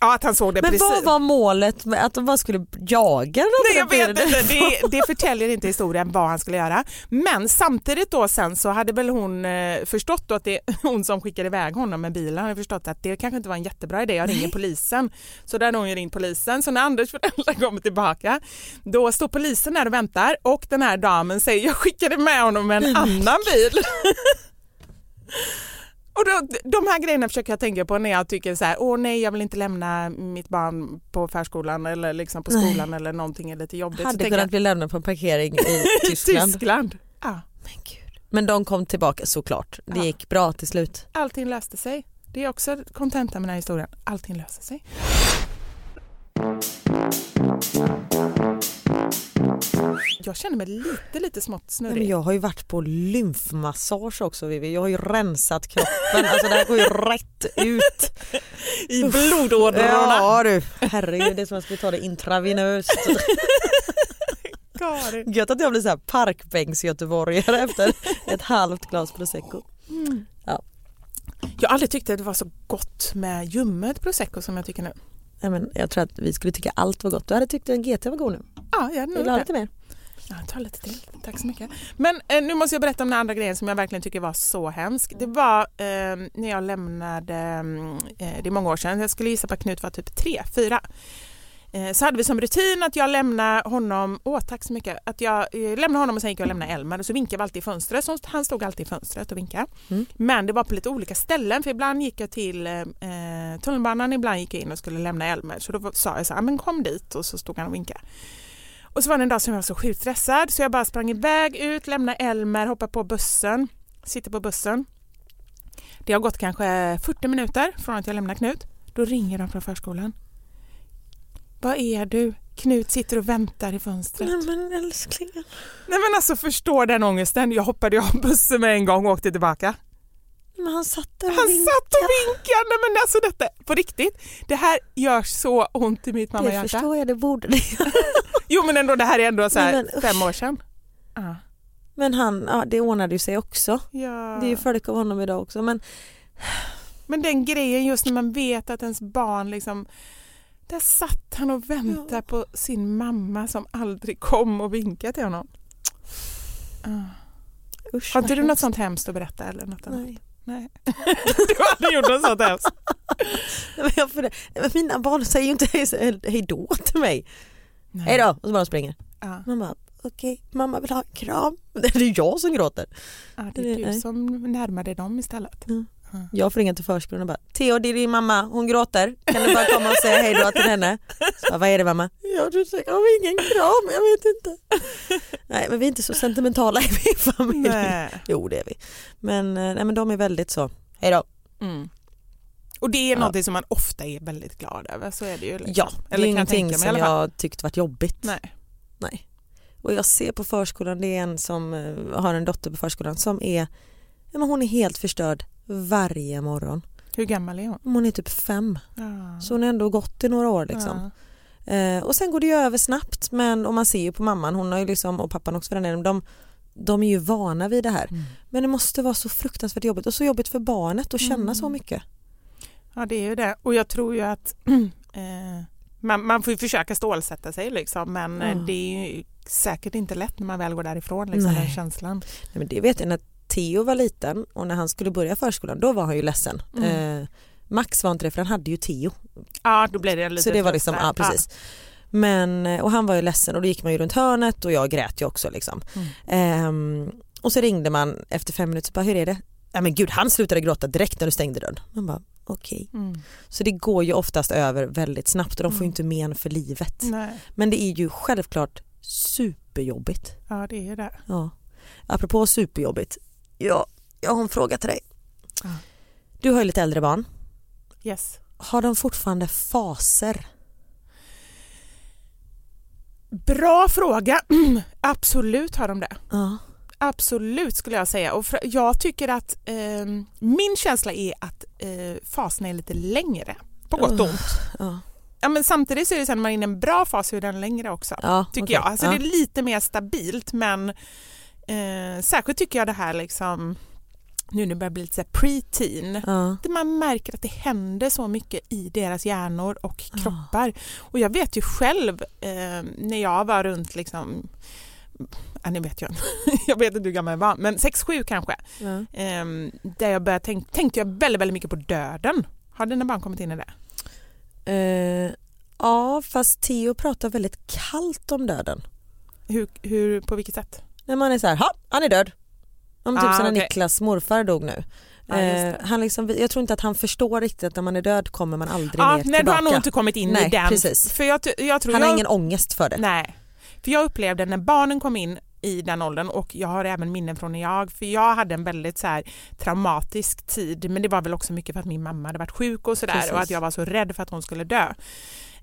Ja att han såg det Men precis. vad var målet med att de bara skulle jaga Nej, jag vet inte, det, det förtäljer inte historien vad han skulle göra. Men samtidigt då sen så hade väl hon eh, förstått då att det hon som skickade iväg honom med bilen hade förstått att det kanske inte var en jättebra idé, jag ringer polisen. Så där hade hon ju ringt polisen. Så när Anders föräldrar kommer tillbaka då står polisen där och väntar och den här damen säger jag skickade med honom med en annan bil. Då, de här grejerna försöker jag tänka på när jag tycker så här, åh nej jag vill inte lämna mitt barn på förskolan eller liksom på Nej. skolan eller någonting är lite jobbigt. Hade kunnat jag, bli lämnad på en parkering i Tyskland. Tyskland. Ja, Men, gud. Men de kom tillbaka såklart. Det Ja. gick bra till slut. allting löste sig. Det är också kontentan med den här historien. Allting löser sig. Jag känner mig lite, lite smått Men snurrig. jag har ju varit på lymfmassage också Vivi. Jag har ju rensat kroppen. Alltså det här går ju rätt ut. I blodådrorna. Ja du, herregud det är som att jag skulle ta det intravenöst. Gött att jag blir så här parkbänksgöteborgare efter ett halvt glas prosecco. Jag har aldrig tyckt att det var så gott med ljummet prosecco som jag tycker nu. Nej, men jag tror att vi skulle tycka allt var gott. Du hade tyckt att en GT var god nu. Ja, jag hade nog det. lite mer? Ja, ta lite till. Tack så mycket. Men eh, nu måste jag berätta om den andra grejen som jag verkligen tycker var så hemsk. Det var eh, när jag lämnade, eh, det är många år sedan, jag skulle gissa på att Knut var typ tre, fyra. Eh, så hade vi som rutin att jag lämnade honom, åh tack så mycket, att jag eh, lämnade honom och sen gick jag och lämnade Elmer och så vinkade vi alltid i fönstret, så han stod alltid i fönstret och vinkade. Mm. Men det var på lite olika ställen för ibland gick jag till eh, tunnelbanan, ibland gick jag in och skulle lämna Elmer så då sa jag så här, men kom dit och så stod han och vinkade. Och så var det en dag som jag var så sjukt stressad så jag bara sprang iväg ut, lämnade Elmer, hoppade på bussen, sitter på bussen. Det har gått kanske 40 minuter från att jag lämnar Knut. Då ringer de från förskolan. Vad är du? Knut sitter och väntar i fönstret. Nej men älsklingen. Nej men alltså förstår den ångesten. Jag hoppade av bussen med en gång och åkte tillbaka. Men han satt där och Han vinkade. satt och vinkade. Nej men alltså detta, på riktigt. Det här gör så ont i mitt Det mammahjärta. förstår jag, det borde det. Jo men ändå det här är ändå så här Nej, men fem år sedan. Ja. Men han, ja, det ordnade ju sig också. Ja. Det är ju folk av honom idag också. Men Men den grejen just när man vet att ens barn liksom där satt han och väntade Ja. på sin mamma som aldrig kom och vinkade till honom. Ah. usch. Har inte du något hemskt. sånt hemskt att berätta eller något annat? Nej. Du har aldrig gjort något sånt hemskt? Men mina barn säger ju inte hej, hej då till mig. Hej då och så bara springer. Ja. Man bara okej, mamma vill ha en kram. Det är ju jag som gråter. Ja, det är du som närmar dig dem istället. Jag får ringa till förskolan och bara Theo det är din mamma, hon gråter. Kan du bara komma och säga hej då till henne? Så, bara, vad är det mamma? Ja jag har ingen kram, jag vet inte. Nej men vi är inte så sentimentala i min familj. Nej. Jo det är vi. Men, eh, nej, men de är väldigt så, hej då. Mm. Och det är något som man ofta är väldigt glad över, så är det ju. Liksom. Ja, det Eller är jag tänka ingenting i som jag tyckt varit jobbigt. Nej. Nej. Och jag ser på förskolan, det är en som eh, har en dotter på förskolan som är, ja, men hon är helt förstörd varje morgon. Hur gammal är hon? Hon är typ fem, Ja. så hon har ändå gått i några år liksom. Ja. Eh, och sen går det ju över snabbt men och man ser ju på mamman, hon har ju liksom, och pappan också för den delen, de, de är ju vana vid det här. Mm. Men det måste vara så fruktansvärt jobbigt och så jobbigt för barnet att känna så mycket. Ja det är ju det och jag tror ju att eh, man, man får ju försöka stålsätta sig liksom men Ja. det är ju säkert inte lätt när man väl går därifrån liksom, Nej. den känslan. Nej, men det vet jag när Theo var liten och när han skulle börja förskolan då var han ju ledsen. Mm. Eh, Max var inte det för han hade ju Theo. Ja då blir det lite Så det var liksom, ja precis. Men, eh, och han var ju ledsen och då gick man ju runt hörnet och jag grät ju också liksom. Mm. Ehm, och så ringde man efter fem minuter och bara hur är det? Nej men gud han slutade gråta direkt när du stängde dörren. Man bara okej. Ja. Mm. Så det går ju oftast över väldigt snabbt och de får ju Mm. inte men för livet. Nej. Men det är ju självklart superjobbigt. Ja det är det. Ja. Apropå superjobbigt. Ja, jag har en fråga till dig. Du har ju lite äldre barn. Yes. Har de fortfarande faser? Bra fråga. Absolut har de det. Ja. Absolut skulle jag säga. Och jag tycker att eh, min känsla är att eh, fasen är lite längre. På gott och ont. Ja. Ja, men samtidigt så är det så att när man är inne i en bra fas så är den längre också. Ja, tycker okej. jag. Alltså ja. Det är lite mer stabilt men eh, särskilt tycker jag det här liksom nu när det börjar bli lite pre-teen Ja. där man märker att det händer så mycket i deras hjärnor och Ja. kroppar. Och jag vet ju själv eh, när jag var runt liksom Ja, ni vet jag. jag vet inte hur gammal jag var, men 6-7 kanske. Ja. Ehm, där jag började tänk, tänkte jag väldigt, väldigt mycket på döden. Har dina barn kommit in i det? Eh, ja, fast Theo pratar väldigt kallt om döden. Hur, hur, på vilket sätt? När man är så här, ha, han är död. Om typ Ah, som när okej. Niklas morfar dog nu. Eh, han liksom, jag tror inte att han förstår riktigt att när man är död kommer man aldrig Ja, mer nej, tillbaka. har nog inte kommit in Nej, i den. precis. För jag, jag tror han jag, har ingen ångest för det. Nej, för jag upplevde när barnen kom in i den åldern och jag har även minnen från när jag, för jag hade en väldigt så här traumatisk tid men det var väl också mycket för att min mamma hade varit sjuk och sådär och att jag var så rädd för att hon skulle dö.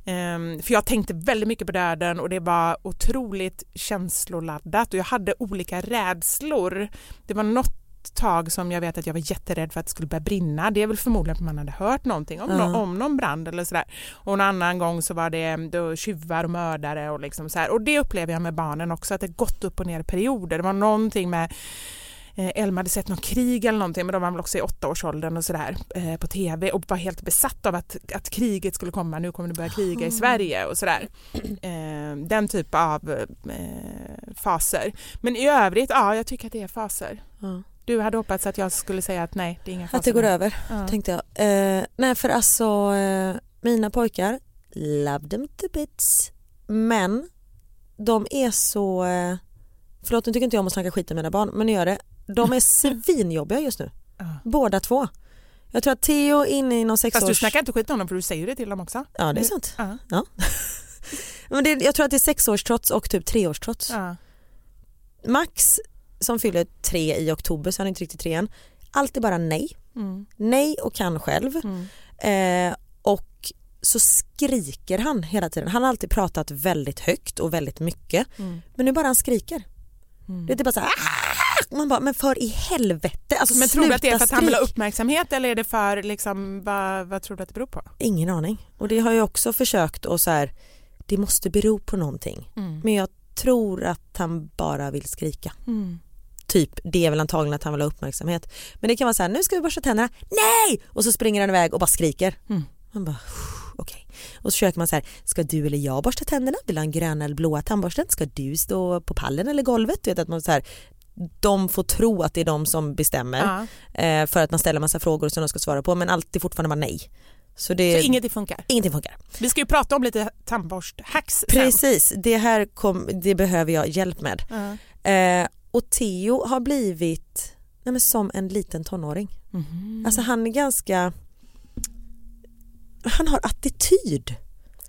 Ehm, för jag tänkte väldigt mycket på döden och det var otroligt känsloladdat och jag hade olika rädslor. Det var något tag som jag vet att jag var jätterädd för att det skulle börja brinna. Det är väl förmodligen för att man hade hört någonting om, Ja. nå- om någon brand eller sådär. Och en annan gång så var det då tjuvar och mördare och liksom så här. Och det upplever jag med barnen också att det gått upp och ner perioder. Det var någonting med Elma hade sett något krig eller någonting men de var väl också i åttaårsåldern och sådär eh, på tv och var helt besatt av att, att kriget skulle komma, nu kommer det börja kriga i Sverige och sådär. Eh, den typ av eh, faser. Men i övrigt, ja jag tycker att det är faser. Ja. Du hade hoppats att jag skulle säga att nej, det är inga faser. Att det går över Ja. tänkte jag. Eh, nej för alltså eh, mina pojkar, love them to bits. Men de är så, eh, förlåt nu tycker inte jag om att snacka skit om mina barn men nu gör det. De är svinjobbiga just nu, Ja. båda två. Jag tror att Theo är inne i någon sexårs... Fast du snackar inte skit om dem för du säger det till dem också. Ja det är Du- sant. Ja. Men det, jag tror att det är sexårstrots och typ treårstrots. Ja. Max som fyller tre i oktober så han är inte riktigt tre än. Alltid bara nej. Mm. Nej och kan själv. Mm. Eh, och så skriker han hela tiden. Han har alltid pratat väldigt högt och väldigt mycket. Mm. Men nu bara han skriker. Mm. Det är bara så här, "Ah!" Man bara, men för i helvete, alltså Men tror du att det är för att han vill ha skrik." uppmärksamhet eller är det för liksom, vad, vad tror du att det beror på? Ingen aning. Och det har jag också försökt och så här, det måste bero på någonting. Mm. Men jag tror att han bara vill skrika. Mm. Typ, det är väl antagligen att han vill ha uppmärksamhet. Men det kan vara så här, nu ska vi borsta tänderna, nej! Och så springer han iväg och bara skriker. Mm. Man bara, okej. Och så försöker man så här, ska du eller jag borsta tänderna? Vill du ha en gröna eller blåa tandborsten? Ska du stå på pallen eller golvet? Du vet att man så här, de får tro att det är de som bestämmer Ja. eh, för att man ställer massa frågor som de ska svara på men alltid fortfarande bara nej. Så, det, Så ingenting funkar. ingenting funkar. Vi ska ju prata om lite tandborsthacks. Precis, det här kom, det behöver jag hjälp med. Ja. Eh, och Theo har blivit nej men som en liten tonåring. Mhm. Alltså han är ganska, han har attityd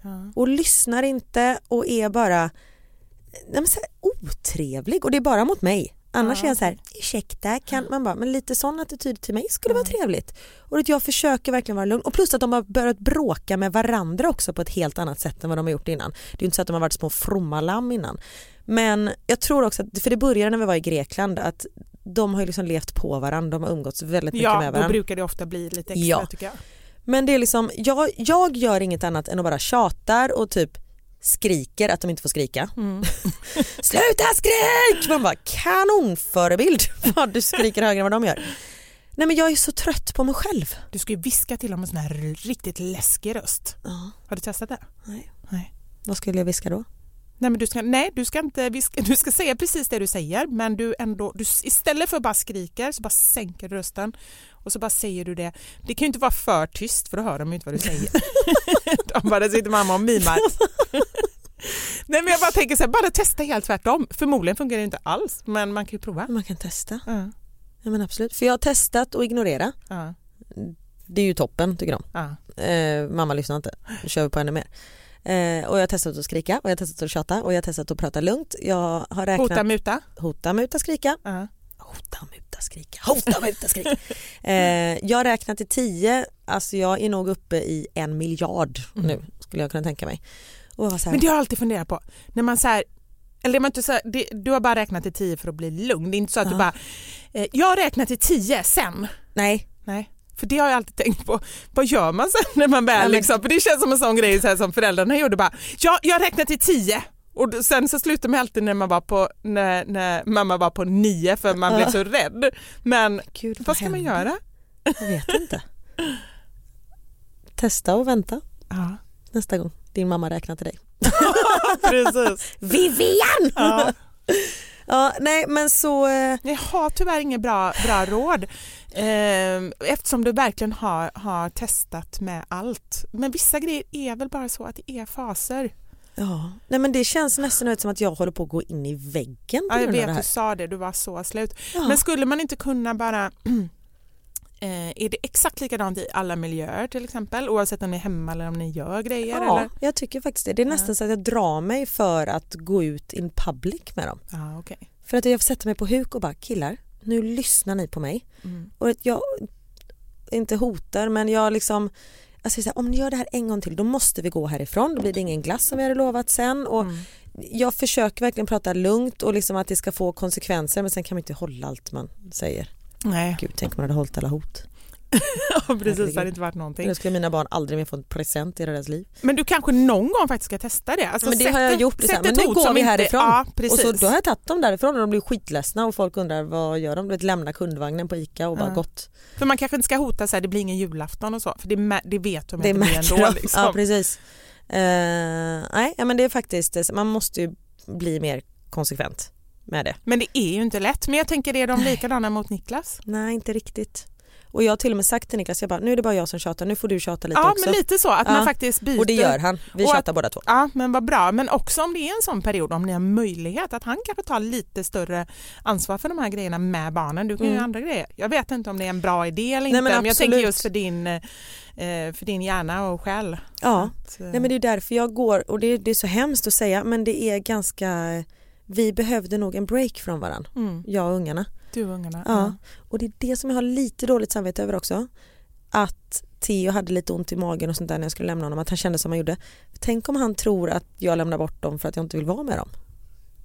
Ja. och lyssnar inte och är bara nej men så här, otrevlig och det är bara mot mig. Annars Ja, är jag så här, ursäkta, kan man bara, men lite sån attityd till mig skulle vara trevligt. Och att jag försöker verkligen vara lugn. Och plus att de har börjat bråka med varandra också på ett helt annat sätt än vad de har gjort innan. Det är ju inte så att de har varit små fromma lamm innan. Men jag tror också, att, för det började när vi var i Grekland, att de har ju liksom levt på varandra, de har umgåtts väldigt mycket Ja, med då varandra. brukar det ofta bli lite extra Ja. tycker jag. Men det är liksom, jag, jag gör inget annat än att bara tjatar och typ skriker att de inte får skrika. Mm. Sluta skrik! Man bara kanonförebild vad du skriker högre än vad de gör. Nej men jag är så trött på mig själv. Du ska ju viska till dem med sån här riktigt läskig röst. Ja, Har du testat det? nej. Nej. Vad skulle jag viska då? Nej, men du ska, nej, du ska inte viska, du ska säga precis det du säger men du ändå, du, istället för att bara skriker så bara sänker du rösten och så bara säger du det. Det kan ju inte vara för tyst för då hör de ju inte vad du säger. de bara, där sitter mamma och mimar. nej men jag bara tänker så här, bara testa helt tvärtom. Förmodligen fungerar det inte alls men man kan ju prova. Man kan testa. Ja, Ja men absolut. För jag har testat att ignorera. ja, Det är ju toppen tycker de. ja. Eh, mamma lyssnar inte, nu kör vi på ännu mer. Eh, och jag har testat att skrika och jag har testat att tjata och jag har testat att prata lugnt. Jag har räknat Hota, muta. hota muta, skrika. Hota, muta, skrika. Hota, muta, skrika. eh, jag har räknat till tio, alltså jag är nog uppe i en miljard nu skulle jag kunna tänka mig. Här, Men det har jag alltid funderat på. När man så här, eller var inte så här, det, du har bara räknat till tio för att bli lugn. Det är inte så att Ja. du bara, eh, jag har räknat till tio sen. nej, Nej. För det har jag alltid tänkt på. Vad gör man sen när man väl Ja, men- liksom, för det känns som en sån grej så här, som föräldrarna gjorde bara, ja, jag har räknat till tio. Och sen så slutar man alltid när, man var på, när, när mamma var på nio för man blev så rädd. Men gud vad ska man händer? göra? Jag vet inte. Testa och vänta Ja, nästa gång din mamma räknar till dig. precis. Vivian! Ja. Ja, nej men så, eh, Jag har tyvärr inget bra, bra råd eh, eftersom du verkligen har, har testat med allt. Men vissa grejer är väl bara så att det är faser. Ja. Nej men det känns nästan som att jag håller på att gå in i väggen på Ja, jag vet du sa det, du var så slut. Ja. Men skulle man inte kunna bara eh, är det exakt likadant i alla miljöer till exempel oavsett om ni är hemma eller om ni gör grejer? Ja, Eller? jag tycker faktiskt det. Det är nästan så att jag drar mig för att gå ut in public med dem. Ja, okej. För att jag sätter mig på huk och bara killar, nu lyssnar ni på mig. Mm. Och jag inte hotar men jag liksom jag säger så här, om ni gör det här en gång till då måste vi gå härifrån, då blir det ingen glass som vi hade lovat sen. Och Mm. Jag försöker verkligen prata lugnt och liksom att det ska få konsekvenser men sen kan man inte hålla allt man säger. Nej, Gud, tänk om man hade hållit alla hot. ja, precis. Det hade inte varit någonting. Då skulle mina barn aldrig mer få en present i deras liv. Men du kanske någon gång faktiskt ska testa det? Alltså, men det har jag ett- gjort. Men nu går vi inte- härifrån. Ja, och så, då har jag tagit dem därifrån och de blir skitledsna och folk undrar vad gör de? Du vet, lämna kundvagnen på ICA och bara Ja. gått. För man kanske inte ska hota så här, det blir ingen julafton och så, för det, det vet de Det att det blir märker ändå. de. Liksom. Ja precis. Eh, nej men det är faktiskt, man måste ju bli mer konsekvent med det. Men det är ju inte lätt. Men jag tänker, är de likadana mot Niklas? Nej inte riktigt. Och jag har till och med sagt till Niklas, jag bara, nu är det bara jag som tjatar, nu får du tjata lite Ja, också. men lite så. Att Ja. man faktiskt byter. Och det gör han, vi Och tjatar båda två. Ja, men vad bra. Men också om det är en sån period, om ni har möjlighet, att han kanske tar lite större ansvar för de här grejerna med barnen. Du kan ju Mm. göra andra grejer. Jag vet inte om det är en bra idé eller Nej, inte, men men, jag tänker just för din, eh, för din hjärna och själ. Ja. Att, eh, Nej men det är därför jag går, och det, det är så hemskt att säga men det är ganska, vi behövde nog en break från varandra, mm, jag och ungarna. Du och ungarna. Ja. Och det är det som jag har lite dåligt samvete över också. Att Theo hade lite ont i magen och sånt där när jag skulle lämna honom, att han kände som han gjorde. Tänk om han tror att jag lämnar bort dem för att jag inte vill vara med dem.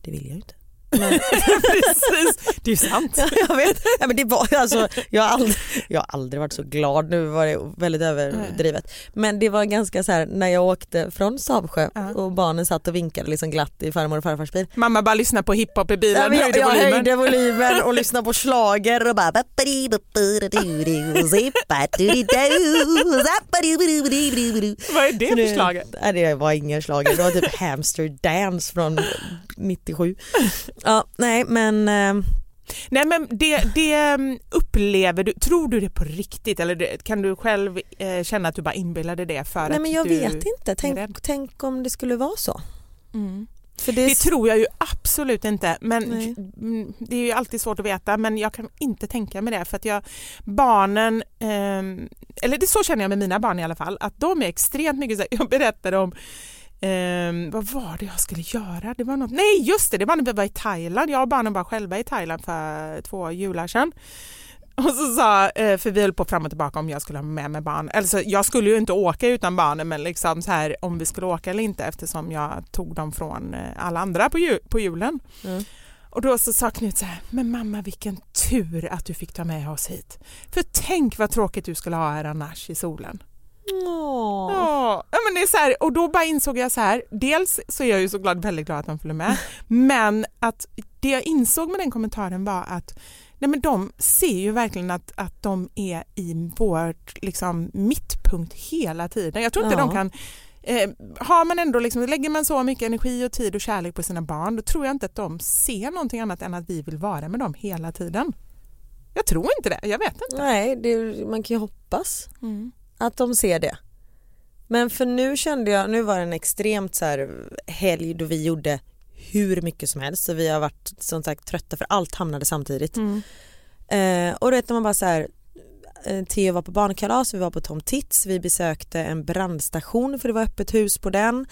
Det vill jag ju inte. Men, Precis, det är sant. ja, jag vet, ja, men det var, alltså, jag, har aldrig, jag har aldrig varit så glad, nu var det väldigt överdrivet. Men det var ganska så här när jag åkte från Savsjö Ja. och barnen satt och vinkade liksom glatt i farmor och farfars bil. Mamma bara lyssnar på hiphop i bilen, Ja, jag, höjde jag volymen. höjde volymen och lyssnade på slager och bara Vad är det för slager? Det var ingen slager, det var typ Hamster Dance från 97. Ja, nej men eh, Nej men det, det mm, upplever du, tror du det på riktigt eller kan du själv eh, känna att du bara inbillade det för nej att men jag du... vet inte. Tänk, tänk om det skulle vara så. Mm. Det, Det tror jag ju absolut inte men Nej. mm, det är ju alltid svårt att veta men jag kan inte tänka mig det för att jag barnen, ehm, eller det så känner jag med mina barn i alla fall, att de är extremt mycket så här, jag berättade om Ehm, vad var det jag skulle göra? Det var något... Nej just det, det var när vi var i Thailand. Jag och barnen var själva i Thailand för två jular sedan. Och så sa, eh, för vi höll på fram och tillbaka om jag skulle ha med mig barn. Alltså, jag skulle ju inte åka utan barnen men liksom så här, om vi skulle åka eller inte eftersom jag tog dem från eh, alla andra på, jul, på julen. Mm. Och då så sa Knut så här, men mamma vilken tur att du fick ta med oss hit. För tänk vad tråkigt du skulle ha här annars i solen. Åh. Ja, är så här, och då bara insåg jag så här, dels så är jag ju såklart väldigt glad att de följer med, men att det jag insåg med den kommentaren var att nej men de ser ju verkligen att, att de är i vårt liksom, mittpunkt hela tiden. Jag tror inte Ja. de kan Eh, har man ändå liksom, lägger man så mycket energi och tid och kärlek på sina barn då tror jag inte att de ser någonting annat än att vi vill vara med dem hela tiden. Jag tror inte det, jag vet inte. Nej, det, man kan ju hoppas Mm. att de ser det. Men för nu kände jag, nu var det en extremt så här helg då vi gjorde hur mycket som helst så vi har varit som sagt trötta för allt hamnade samtidigt. Mm. Eh, och då vet man bara så här eh, Theo var på barnkalas, vi var på Tom Tits, vi besökte en brandstation för det var öppet hus på den.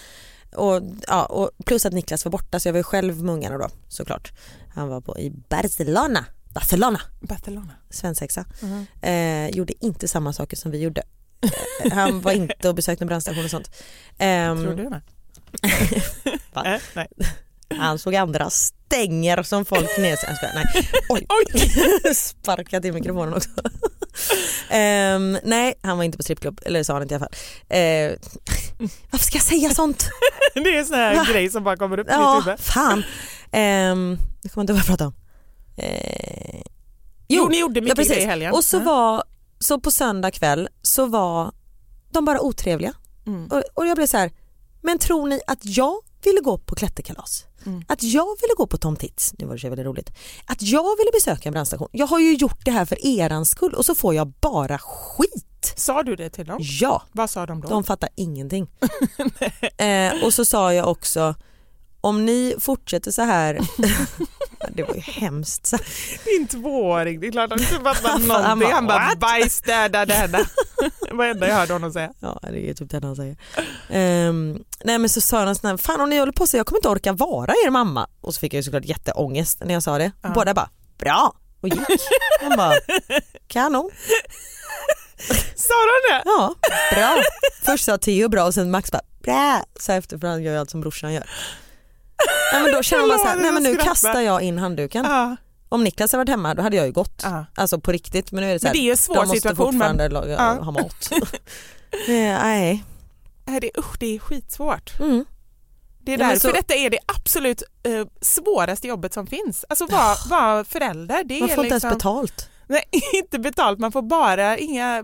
Och, ja, och plus att Niklas var borta så jag var ju själv med ungarna då såklart. Han var på i Barcelona, Barcelona, Barcelona. svensexa. Mm. Eh, gjorde inte samma saker som vi gjorde. Han var inte och besökte en brandstation och sånt. Ehm, Tror du det? Eh, nej. han såg andra stänger som folk ner sig. Nej. Oj, Oj. sparkat i mikrofonen också. Ehm, nej, han var inte på strippklubb, eller sa han inte i alla fall. Eh, varför ska jag säga sånt? Det är en sån här Va? grej som bara kommer upp i Ja, mitt huvud. fan. Um, nu kommer jag inte ihåg vad jag pratade om. Eh, Jo, ni gjorde ja, mycket precis. grejer i helgen. Och så, Ja. var, så på söndag kväll så var de bara otrevliga. Mm. Och, och jag blev så här, men tror ni att jag ville gå på klätterkalas? Mm. Att jag ville gå på Tom Tits, nu var det väldigt roligt. Att jag ville besöka en brandstation. Jag har ju gjort det här för erans skull och så får jag bara skit. Sa du det till dem? Ja, Vad sa de då? de fattar ingenting. eh, och så sa jag också, om ni fortsätter så här, det var ju hemskt. Så Din tvååring, det är klart att han inte fattar någonting. bara, Han bara. Det var det enda jag hörde honom säga. Ja det är typ det han säger. Ehm, nej men så sa han sån fan om ni håller på så jag kommer inte orka vara er mamma. Och så fick jag ju såklart jätteångest när jag sa det. Ja. Båda bara, bra och gick. Han bara, kanon. Sa de det? Ja, bra. Först sa Theo bra och sen Max bara, bra. Så efter för han gör ju allt som brorsan gör. Nej men då känner man så här, nej men nu kastar jag in handduken. Ja. Om Niklas hade varit hemma då hade jag ju gått. Ja. Alltså på riktigt. Men nu är det så Men här, det är en svår de måste situation. Men, fortfarande laga, Ja. ha mat. Nej. Det, usch, det är skitsvårt. Mm. Det är Ja, men därför så- detta är det absolut eh, svåraste jobbet som finns. Alltså vara vara förälder. Det Man är får inte liksom, ens betalt. Nej, inte betalt. Man får bara inga,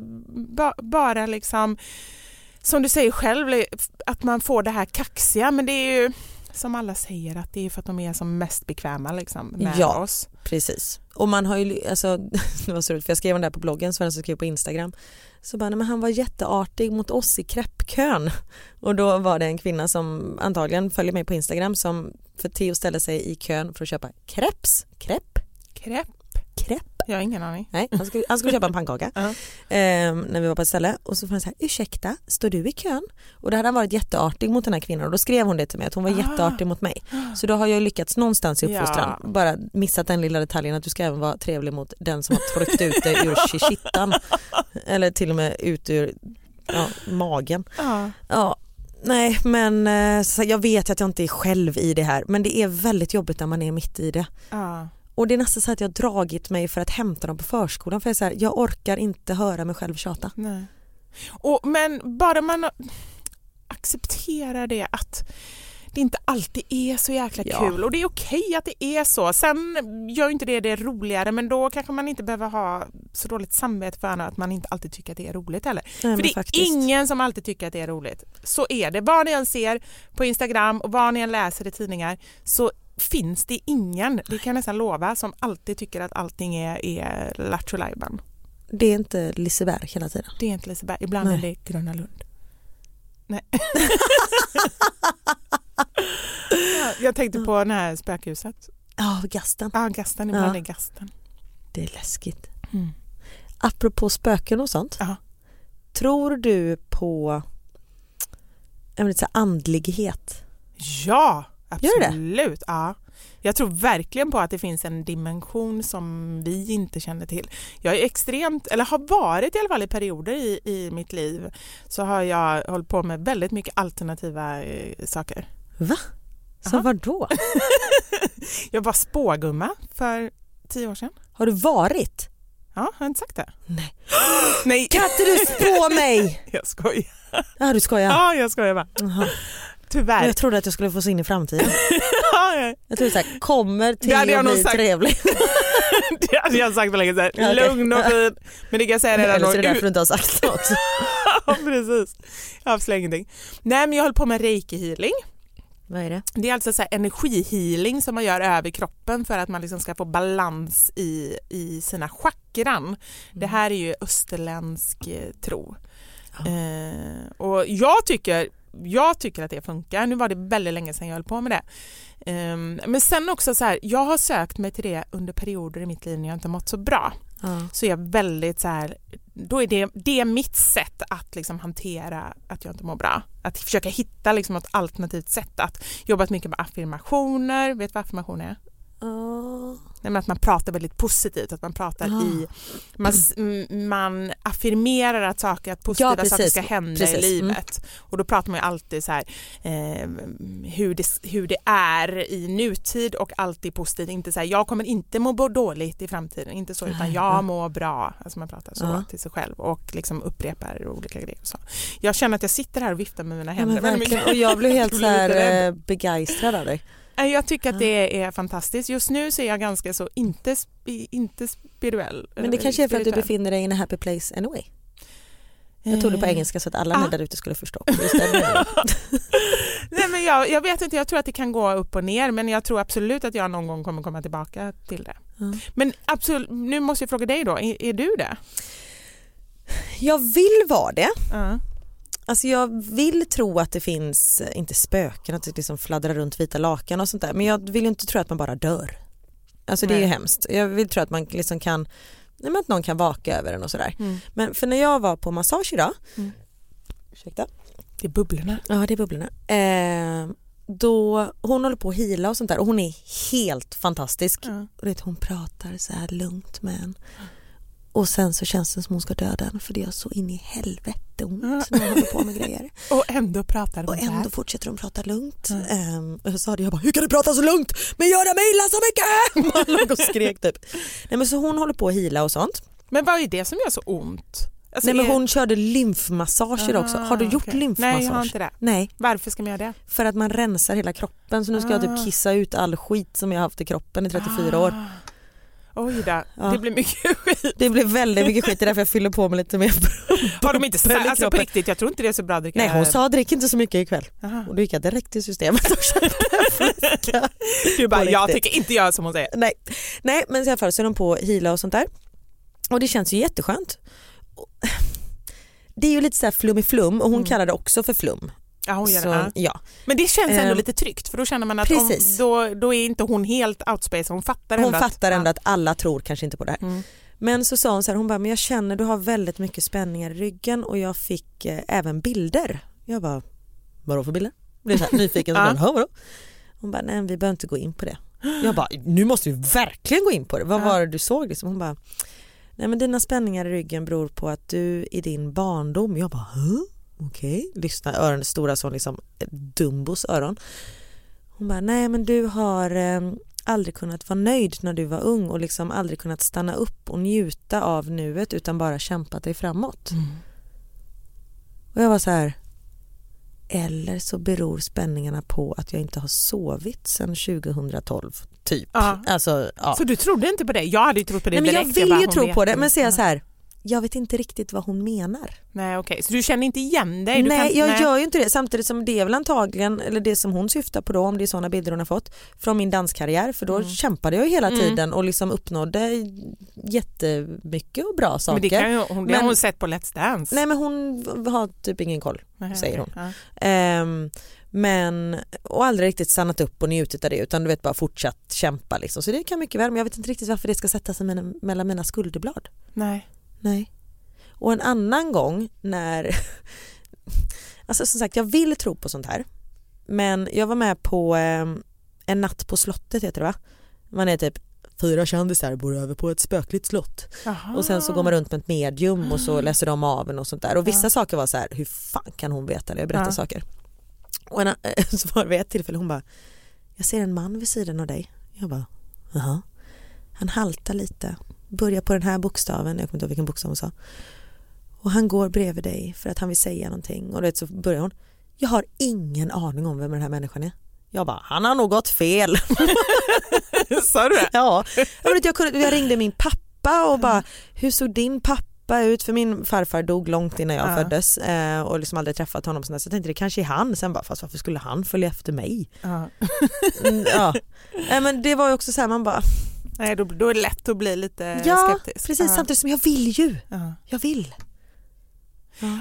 ba, bara liksom, som du säger själv, att man får det här kaxiga. Men det är ju som alla säger att det är för att de är som mest bekväma liksom, med Ja. oss. Precis. Och man har ju, alltså, det var så roligt för jag skrev om det här på bloggen, Sven som skrev på Instagram. Så bara, nej, men han var jätteartig mot oss i kreppkön. Och då var det en kvinna som antagligen följer mig på Instagram som för Theo ställde sig i kön för att köpa kreps, krepp, Krepp? Krepp. Jag har ingen aning. Nej, han skulle, han skulle köpa en pannkaka Ja. ehm, när vi var på ett ställe och så var han så här, ursäkta, står du i kön? Och då hade han varit jätteartig mot den här kvinnan och då skrev hon det till mig att hon var Ah. jätteartig mot mig. Så då har jag lyckats någonstans i uppfostran, Ja. bara missat den lilla detaljen att du ska även vara trevlig mot den som har tryckt ut dig ur shishittan eller till och med ut ur ja, magen. Ja. Ja, nej men eh, jag vet att jag inte är själv i det här men det är väldigt jobbigt när man är mitt i det. Ja. Och det är nästan så att jag har dragit mig för att hämta dem på förskolan för jag, är så här, jag orkar inte höra mig själv tjata. Nej. Och, men bara man accepterar det att det inte alltid är så jäkla Ja. kul och det är okej att det är så. Sen gör inte det det roligare men då kanske man inte behöver ha så dåligt samvete för att man inte alltid tycker att det är roligt heller. Nej, för det är faktiskt. ingen som alltid tycker att det är roligt. Så är det. Vad ni än ser på Instagram och vad ni än läser i tidningar så finns det ingen, det kan jag nästan lova, som alltid tycker att allting är, är lattjo. Det är inte Liseberg hela tiden. Det är inte Liseberg, ibland Nej. är det Gröna Lund. Nej. Ja, jag tänkte på det här spökhuset. Ja, gasten. Ja, gasten, ibland Ja. är gasten. Det är läskigt. Mm. Apropå spöken och sånt. Ja. Tror du på här andlighet. Ja? Absolut. Ja. Jag tror verkligen på att det finns en dimension som vi inte känner till. Jag är extremt, eller har varit i alla fall i perioder i, i mitt liv, så har jag hållit på med väldigt mycket alternativa eh, saker. Va? Så var då? Jag var spågumma för tio år sedan. Har du varit? Ja, har jag inte sagt det? Nej. Nej, Kan inte du spå mig? jag skojar. Ja du skojar. Ja, jag skojar bara. Jaha. Tyvärr. Jag trodde att jag skulle få se in i framtiden. Ja, ja. Jag trodde såhär, kommer till Det jag att nog bli sagt. trevlig. Det hade jag sagt för länge sedan. Ja, okej. Lugn och fin. Men det kan jag säga redan Eller så är nu. det därför du inte har sagt något. Ja, precis. Jag avslöjar ingenting. Nej, men jag håller på med reiki-healing. Vad är det? Det är alltså så energihealing som man gör över kroppen för att man liksom ska få balans i, i sina chakran. Det här är ju österländsk eh, tro. Eh, och jag tycker, jag tycker att det funkar. Nu var det väldigt länge sedan jag höll på med det. Ehm, men sen också så här, jag har sökt mig till det under perioder i mitt liv när jag inte mått så bra. Ja. Så är jag väldigt så här, då är det, det är mitt sätt att liksom hantera att jag inte mår bra. Att försöka hitta liksom ett alternativt sätt att jobbat mycket med affirmationer. Vet du vad affirmationer är? Nej, men att man pratar väldigt positivt, att man pratar Ah. i, man, s- m- man affirmerar att, saker, att positiva Ja, saker ska hända Precis. i Mm. livet. Och då pratar man ju alltid så här, eh, hur, det, hur det är i nutid och alltid positivt. Inte så här, jag kommer inte må dåligt i framtiden, inte så, utan jag mår bra. Alltså man pratar så Ja. till sig själv och liksom upprepar olika grejer. Så. Jag känner att jag sitter här och viftar med mina Ja, händer men väldigt verkligen. mycket. Och jag blev helt så blir här eh, begeistrad av dig. Jag tycker att det är fantastiskt. Just nu så är jag ganska så inte, inte spirituell. Men det kanske är för att du befinner dig in a happy place anyway. Jag tog det på Eh, engelska så att alla ah. där ute skulle förstå. Nej, men jag, jag vet inte, jag tror att det kan gå upp och ner men jag tror absolut att jag någon gång kommer komma tillbaka till det. Ja. Men absolut, nu måste jag fråga dig då, är, är du det? Jag vill vara det. Ja. Alltså jag vill tro att det finns, inte spöken, att det liksom fladdrar runt vita lakan och sånt där. Men jag vill ju inte tro att man bara dör. Alltså det är ju hemskt. Jag vill tro att man liksom kan, nej men att någon kan vaka över en och sådär. Mm. Men för när jag var på massage idag, Mm. ursäkta, Det är bubblorna. ja det är bubblorna. Eh, då, hon håller på att hila och sånt där och hon är helt fantastisk. Ja. Och det, hon pratar så här lugnt med en. Och sen så känns det som hon ska döda en för det gör så in i helvete ont Ja. när hon håller på med grejer. Och ändå pratar de Och så här. ändå fortsätter hon prata lugnt. Ja. Ehm, och jag sa det, jag bara hur kan du prata så lugnt men göra mig illa så mycket? Man låg och skrek typ. Nej men så hon håller på att hila och sånt. Men vad är det som gör så ont? Alltså, Nej men är- hon körde lymfmassager Ah, också. Har du gjort okej. lymfmassage? Nej, jag har inte det. Nej, Varför ska man göra det? för att man rensar hela kroppen så nu ska jag Ah. typ kissa ut all skit som jag har haft i kroppen i 34 år. Oj då, Ja. det blir mycket skit. Det blir väldigt mycket skit, det är därför jag fyller på med lite mer Har de inte sagt, alltså på riktigt, jag tror inte det är så bra att dricka. Nej hon sa drick inte så mycket ikväll. Aha. Och då gick jag direkt till systemet och köpte. Du bara, jag tycker inte jag som hon säger. Nej, nej men i alla fall så är de på heala och sånt där. Och det känns ju jätteskönt. Det är ju lite så här flum i flum och hon Mm. kallar det också för flum. Ja, hon gör så, det. Ja. Men det känns ändå Ehm, lite tryggt för då känner man att om, då, då är inte hon helt outspace, hon fattar Hon ändå fattar ändå ja. att alla tror kanske inte på det här. Mm. Men så sa hon så här, hon bara, men jag känner du har väldigt mycket spänningar i ryggen och jag fick eh, även bilder. Jag bara, vadå för bilder? Blev så här nyfiken, så bara, "Ja, vadå? Hon bara, nej vi behöver inte gå in på det. Jag bara, nu måste vi verkligen gå in på det. Vad var det du såg? Liksom? Hon bara, nej men dina spänningar i ryggen beror på att du i din barndom, jag bara, huh? Okej, lyssna, öronen stora som liksom Dumbos öron. Hon bara, nej men du har eh, aldrig kunnat vara nöjd när du var ung och liksom aldrig kunnat stanna upp och njuta av nuet utan bara kämpat dig framåt. Mm. Och jag var så här, eller så beror spänningarna på att jag inte har sovit sedan 2012, typ. Ja. Alltså, ja. Så du trodde inte på det? Jag hade ju trott på det Nej, men jag direkt. vill bara, ju tro på det men säger så här, jag vet inte riktigt vad hon menar. Nej okej, så du känner inte igen dig? Du nej kan, jag gör ju inte det samtidigt som det är väl antagligen, eller det som hon syftar på då om det är sådana bilder hon har fått från min danskarriär för då Mm. kämpade jag ju hela Mm. tiden och liksom uppnådde jättemycket och bra saker. Men det, kan ju, hon, det har Men- hon sett på Let's Dance. Nej men hon har typ ingen koll. Nej, säger hon. Ja. Ehm, men, och aldrig riktigt stannat upp och njutit av det utan du vet bara fortsatt kämpa liksom. Så det kan mycket väl men jag vet inte riktigt varför det ska sätta sig mellan mina skulderblad. Nej. Nej. Och en annan gång när Alltså som sagt jag vill tro på sånt här. Men jag var med på eh, en natt på slottet heter det va? Man är typ fyra kändisar bor över på ett spökligt slott. Jaha. Och sen så går man runt med ett medium och så läser de av en och sånt där. Och vissa Ja. saker var så här, hur fan kan hon veta det? Jag berättar Ja. saker. Och en, så var det vid ett tillfälle hon bara, jag ser en man vid sidan av dig. Jag bara, jaha. Han haltar lite, börjar på den här bokstaven, jag kommer inte ihåg vilken bokstav hon sa. Och han går bredvid dig för att han vill säga någonting. Och vet, så börjar hon, jag har ingen aning om vem den här människan är. Jag bara, han har nog gått fel. Sa du det? Ja, jag, vet, jag, kunde, jag ringde min pappa och bara, hur såg din pappa ut? För min farfar dog långt innan jag Ja. föddes eh, och liksom aldrig träffat honom. Så jag tänkte det kanske är han. Sen bara, fast varför skulle han följa efter mig? Ja. Mm, ja. Men det var ju också så här, man bara, Nej, då, då är det lätt att bli lite ja skeptisk. precis Ja. samtidigt som jag vill ju. Ja. Jag vill.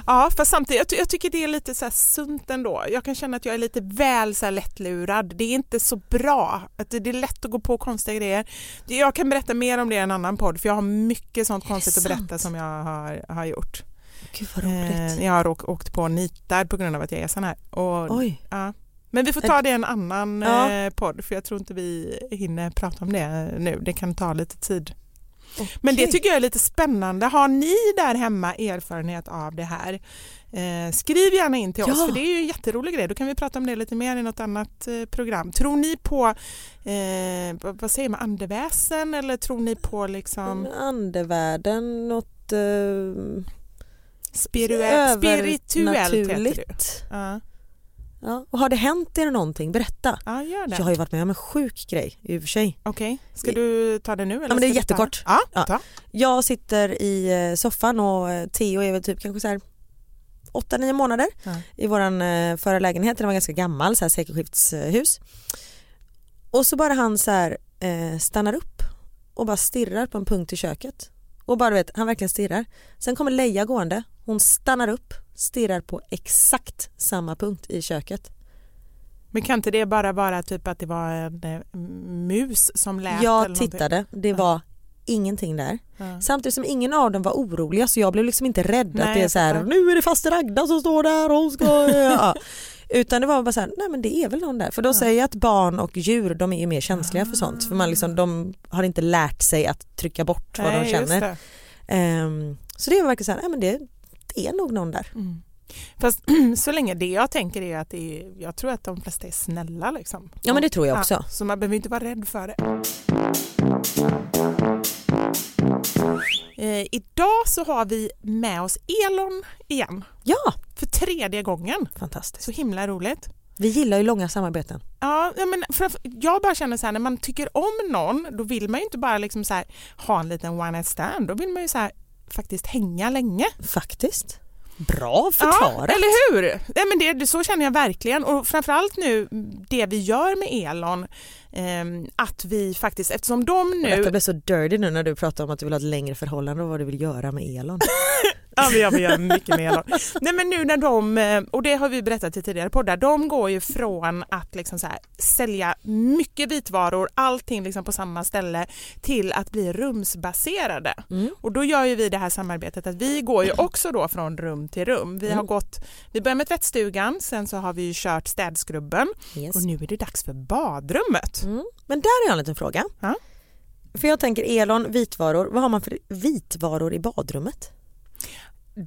Ja, fast samtidigt, jag, ty- jag tycker det är lite så här sunt ändå. Jag kan känna att jag är lite väl så här lättlurad. Det är inte så bra. Att det, det är lätt att gå på konstiga grejer. Jag kan berätta mer om det i en annan podd för jag har mycket sånt konstigt att berätta som jag har, har gjort. Gud vad roligt. Eh, jag har åkt, åkt på nitar på grund av att jag är sån här. Och, Oj. ja. Men vi får ta det i en annan Ja. eh, podd för jag tror inte vi hinner prata om det nu. Det kan ta lite tid. Men det tycker jag är lite spännande. Har ni där hemma erfarenhet av det här? Eh, skriv gärna in till oss Ja. för det är ju en jätterolig grej. Då kan vi prata om det lite mer i något annat eh, program. Tror ni på, eh, vad- säger man, andeväsen eller tror ni på liksom Andevärlden, något eh, spirituellt? Spirituellt heter det. Ja. Ja. Och har det hänt er någonting? Berätta. ja, gör det. Jag har ju varit med om en sjuk grej i och för sig. Okej, ska du ta det nu? Eller men det är jättekort. Ja, Ja. ta. Jag sitter i eh, soffan och eh, Theo är väl typ kanske så här 8-9 månader Ja. i våran eh, förra lägenhet. Den var ganska gammal, så här sekelskiftshus. Och så bara han så här stannar upp och bara stirrar på en punkt i köket. Och bara du vet, han verkligen stirrar. Sen kommer Leia gående, hon stannar upp, stirrar på exakt samma punkt i köket. Men kan inte det bara vara typ att det var en eh, mus som lät? Jag tittade, det var ingenting där. Ja. Samtidigt som ingen av dem var oroliga så jag blev liksom inte rädd Nej, att det är så här, nu är det faster Agda som står där och hon ska... ja. Utan det var bara så här, nej men det är väl någon där. För då säger jag att barn och djur de är ju mer känsliga för sånt. För man liksom, de har inte lärt sig att trycka bort vad Nej, de känner. det. Ehm, så det var verkligen så här, nej men det är nog någon där. Mm. Fast så länge det jag tänker är att det är, jag tror att de flesta är snälla liksom. Ja men det tror jag också. Ja, så man behöver inte vara rädd för det. Eh, idag så har vi med oss Elon igen Ja, för tredje gången. fantastiskt. Så himla roligt. Vi gillar ju långa samarbeten. Ja, men framför- jag bara känner så här, när man tycker om någon då vill man ju inte bara liksom så här, ha en liten one night stand. Då vill man ju så här, faktiskt hänga länge. Faktiskt. Bra förklarat. Ja, eller hur? Nej, men det, så känner jag verkligen och framförallt nu det vi gör med Elon ehm, att vi faktiskt eftersom de nu... Detta blev så dirty nu när du pratar om att du vill ha ett längre förhållande och vad du vill göra med Elon. Ja, men jag vill göra mycket Elon. Nej men nu när de, eh, och det har vi berättat i tidigare poddar, de går ju från att liksom så här, sälja mycket vitvaror, allting liksom på samma ställe, till att bli rumsbaserade. Mm. Och då gör ju vi det här samarbetet att vi går ju också då från rum till rum. Vi har Mm. gått, vi börjar med tvättstugan, sen så har vi ju kört städskrubben Yes. och nu är det dags för badrummet. Mm. Men där har jag en liten fråga. Ja. För jag tänker Elon, vitvaror, vad har man för vitvaror i badrummet?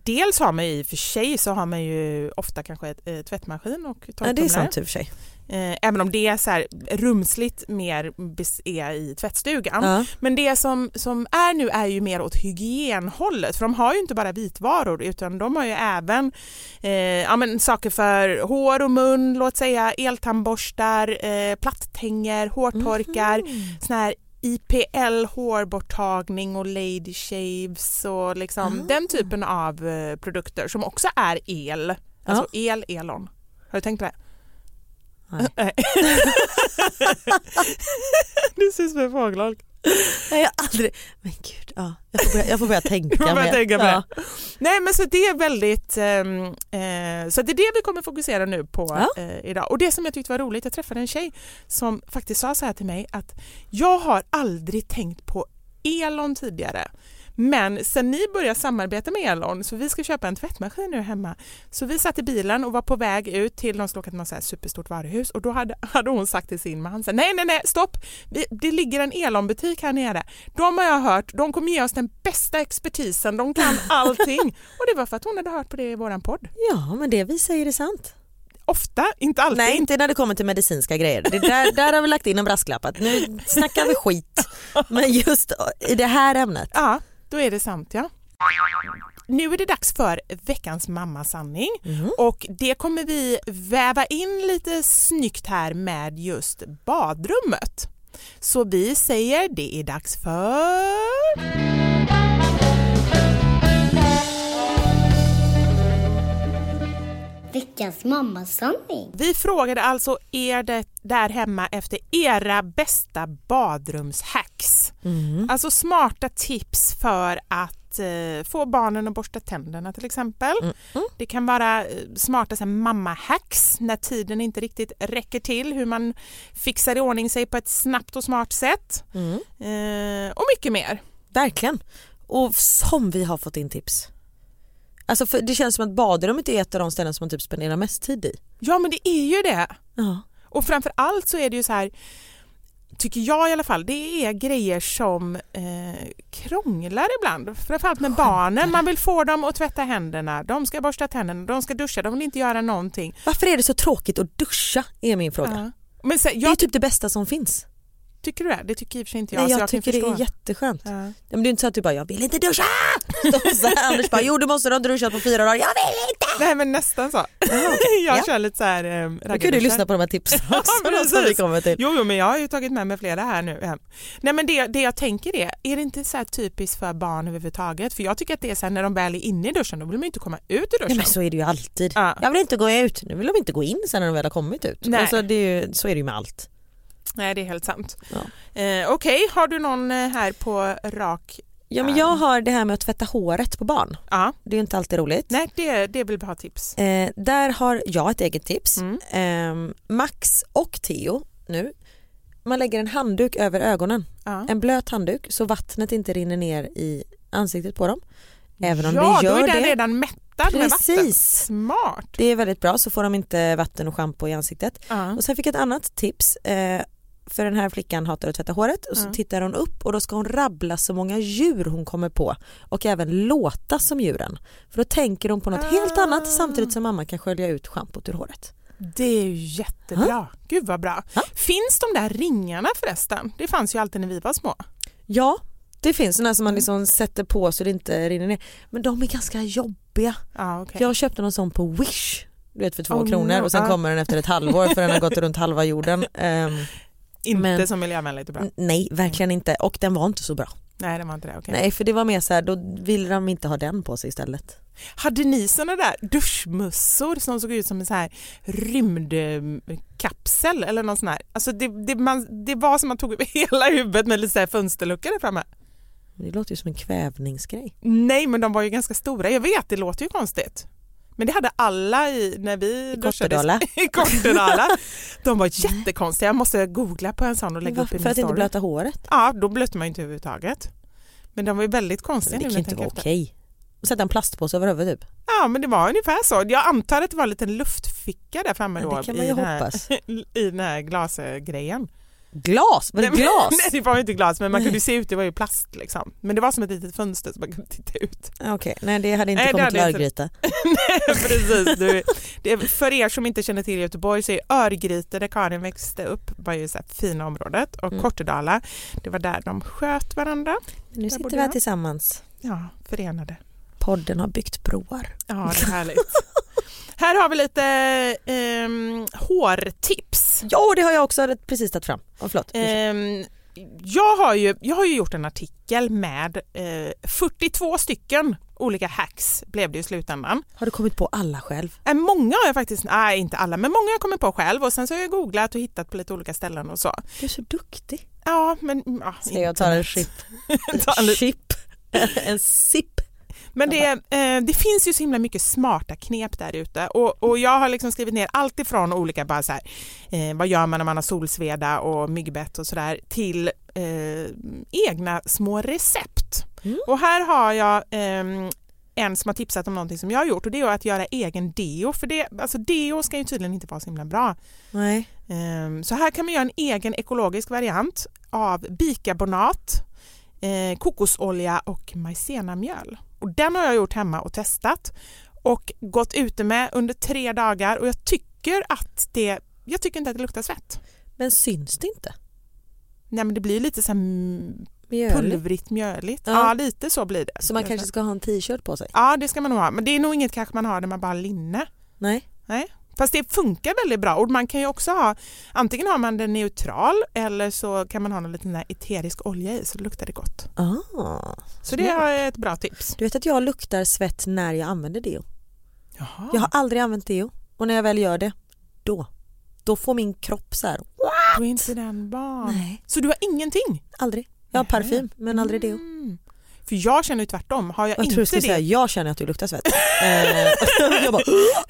Dels har man ju i och för sig så har man ju ofta kanske ett, eh, tvättmaskin och Ja, det är torktumlare. sant i och för sig. Eh, även om det är så här rumsligt mer är i tvättstugan. Ja. Men det som, som är nu är ju mer åt hygienhållet för de har ju inte bara vitvaror utan de har ju även eh, ja, men saker för hår och mun, låt säga eltandborstar, eh, platttänger, hårtorkar, Mhm. sån här IPL hårborttagning och lady shaves och liksom Ah. den typen av eh, produkter som också är el. Alltså el, elon. Har du tänkt på det? Nej. Ut som en fågelholk. Nej, jag har aldrig... Men gud, ja. jag, får börja, jag får börja tänka får börja mer. tänka på ja. Nej men så det är väldigt, ehm, eh, så det är det vi kommer fokusera nu på Ja. eh, idag. Och det som jag tyckte var roligt, jag träffade en tjej som faktiskt sa så här till mig att jag har aldrig tänkt på Elon tidigare Men sen ni började samarbeta med Elon, så vi ska köpa en tvättmaskin nu hemma, så vi satt i bilen och var på väg ut till, de skulle åka till något så här superstort varuhus och då hade, hade hon sagt till sin man, så här, nej nej nej stopp, vi, det ligger en Elon-butik här nere. De har jag hört, de kommer ge oss den bästa expertisen, de kan allting. och det var för att hon hade hört på det i våran podd. Ja men det vi säger är sant. Ofta, inte alltid. Nej inte när det kommer till medicinska grejer. Det där, där har vi lagt in en brasklapp att nu snackar vi skit. Men just i det här ämnet. Ja, då är det sant ja. Nu är det dags för veckans mammasanning Mhm. och det kommer vi väva in lite snyggt här med just badrummet. Så vi säger det är dags för... Veckans mammasanning. Vi frågade alltså er det där hemma efter era bästa badrumshacks. Alltså smarta tips för att eh, få barnen att borsta tänderna till exempel. Det kan vara eh, smarta mamma-hacks när tiden inte riktigt räcker till, hur man fixar i ordning sig på ett snabbt och smart sätt. Eh, och mycket mer. Verkligen. Och som vi har fått in tips. Alltså för det känns som att badrummet är ett av de ställen som man typ spenderar mest tid i. Ja men det är ju det. Ja. Och framför allt så är det ju så här, tycker jag i alla fall, det är grejer som eh, krånglar ibland. Framförallt med barnen, man vill få dem att tvätta händerna, de ska borsta tänderna, de ska duscha, de vill inte göra någonting. Varför är det så tråkigt att duscha är min fråga. Ja. Men sen, Det är jag, typ det bästa som finns. Tycker du det? Det tycker i och för sig inte jag. Nej, jag, kan tycker det är jätteskönt. Ja. Ja, Men det är inte så att du bara, jag vill inte duscha! Så här, Anders bara, jo du måste, du har inte duschat på fyra dagar, jag vill inte! Nej men nästan så. jag Ja. kör lite så här eh, Då kan du lyssna på de här tipsen Ja, också då, som vi kommer till. Jo, jo, men jag har ju tagit med mig flera här nu. hem. Nej, men det, det jag tänker är, är det inte så här typiskt för barn överhuvudtaget? För jag tycker att det är så här, när de väl är inne i duschen, då vill de inte komma ut ur Ja, duschen. men så är det ju alltid. Ja. Jag vill inte gå ut, nu vill de inte gå in sen när de väl har kommit ut. Nej. Alltså, det är ju, så är det ju med allt. Nej, det är helt sant. Ja. Eh, Okej, har du någon eh, här på rak... Ja men jag har det här med att tvätta håret på barn. Ja, Det är inte alltid roligt. nej, det, det vill vi ha tips. Eh, där har jag ett eget tips. Mm. Eh, Max och Theo nu, man lägger en handduk över ögonen. Ja, En blöt handduk så vattnet inte rinner ner i ansiktet på dem. Även om ja det gör då är den det. redan mättad med vatten. Precis. Smart. Det är väldigt bra så får de inte vatten och schampo i ansiktet. Ja. Och sen fick jag ett annat tips. Eh, för den här flickan hatar att tvätta håret och så Ja. tittar hon upp och då ska hon rabbla så många djur hon kommer på och även låta som djuren. För då tänker hon på något helt Ah. annat samtidigt som mamma kan skölja ut schampot ur håret. Det är ju jättebra. Gud vad bra. Ja. Finns de där ringarna förresten? Det fanns ju alltid när vi var små. Ja, det finns sådana Mm. som man liksom sätter på så det inte rinner ner. Men de är ganska jobbiga. Ja, okej. Jag köpte någon sån på Wish. Du vet för två Oh, kronor no. och sen Ah. kommer den efter ett halvår för den har gått runt halva jorden. Ehm, Inte men- så miljövänligt och bra. nej, verkligen inte. Och den var inte så bra. Nej, det var inte det. Okej. Nej, för det var mer så här, då ville de inte ha den på sig istället. Hade ni såna där duschmössor som såg ut som en så här rymdkapsel eller någon sån här? Alltså det, det, man, det var som man tog över hela huvudet med lite så här fönsterluckor där framme. Det låter ju som en kvävningsgrej. Nej, men de var ju ganska stora. Jag vet, det låter ju konstigt. Men det hade alla i när vi duschade Kortedala. i Kortedala. De var jättekonstiga. Jag måste googla på en sån och lägga upp i min För att inte story. blöta håret? Ja, då blötte man ju inte överhuvudtaget. Men de var ju väldigt konstiga Det kan inte vara okej. Och Sätta en plastpåse över huvudet typ. Ja, men det var ungefär så. Jag antar att det var en liten luftficka där framme Ja, då i, den här, i den här glasgrejen. Glas? Var det Nej, men- glas? Nej, det var inte glas, men man Nej. kunde se ut, det var ju plast liksom. Men det var som ett litet fönster som man kunde titta ut. Okej, nej det hade inte Nej, kommit inte- Örgryte. Precis. Du, det, för er som inte känner till Göteborg så är Örgryte där Karin växte upp var ju så här fina området och Mm. Kortedala det var där de sköt varandra. Nu Där sitter vi här tillsammans. Ja, förenade. Podden har byggt broar. Ja, det är härligt. Här har vi lite ehm, hårtips. Ja, det har jag också precis tagit fram. Oh, förlåt. Ehm, jag, har ju, jag har ju gjort en artikel med eh, 42 stycken olika hacks blev det i slutändan. Har du kommit på alla själv? Eh, Många har jag faktiskt, nej inte alla, men många har jag kommit på själv och sen så har jag googlat och hittat på lite olika ställen och så. Du är så duktig. Ja, men... Ja, Ska jag ta en chip? Ta en chip? en sipp? Men det, eh, det finns ju så himla mycket smarta knep där ute och, och jag har liksom skrivit ner allt ifrån olika bara så här, eh, vad gör man när man har solsveda och myggbett och sådär till eh, egna små recept. Och här har jag ehm, en som har tipsat om någonting som jag har gjort och det är att göra egen deo. För det, alltså deo ska ju tydligen inte vara så himla bra. Nej. Ehm, så här kan man göra en egen ekologisk variant av bikarbonat, eh, kokosolja och majsenamjöl. Och den har jag gjort hemma och testat och gått ute med under tre dagar och jag tycker att det, jag tycker inte att det luktar svett. Men syns det inte? Nej men det blir lite så här Mjöligt. pulvrigt mjöligt. Ja. Ja. lite så blir det. Så man kanske ska ha en t-shirt på sig? Ja det ska man nog ha men det är nog inget kanske man har där man bara har linne. Nej. Nej. Fast det funkar väldigt bra och man kan ju också ha antingen har man den neutral eller så kan man ha någon liten eterisk olja i så luktar det gott. Ah. Så det är ett bra tips. Du vet att jag luktar svett när jag använder deo. Jaha. Jag har aldrig använt deo och när jag väl gör det, då. Då får min kropp så här, Du är inte den barn. nej, Så du har ingenting? aldrig. Jag har Nej. parfym men aldrig deo. Mm. För jag känner ju tvärtom. Har jag, Jag inte tror du skulle det... säga, jag känner att du luktar svett. Eh, jag bara,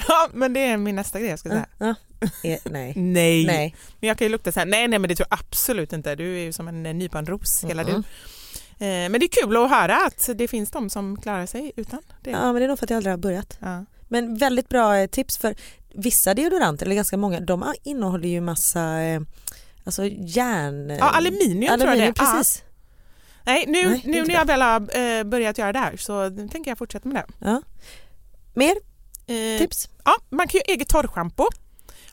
Ja, men det är min nästa grej jag ska säga. Eh, nej. Nej. Nej. Men jag kan ju lukta så här. Nej, nej, men det tror jag absolut inte. Du är ju som en eh, nyponros hela Mm. du. Eh, Men det är kul att höra att det finns de som klarar sig utan det. Ja men det är nog för att jag aldrig har börjat. Ja. Men väldigt bra tips för vissa deodoranter, eller ganska många, de innehåller ju massa alltså järn... Ja, aluminium, tror jag det är. precis. Nej, nu, Nej, nu när jag väl har eh, börjat göra det här så tänker jag fortsätta med det. Ja. Mer Eh, tips? Ja, man kan ju eget torrschampo.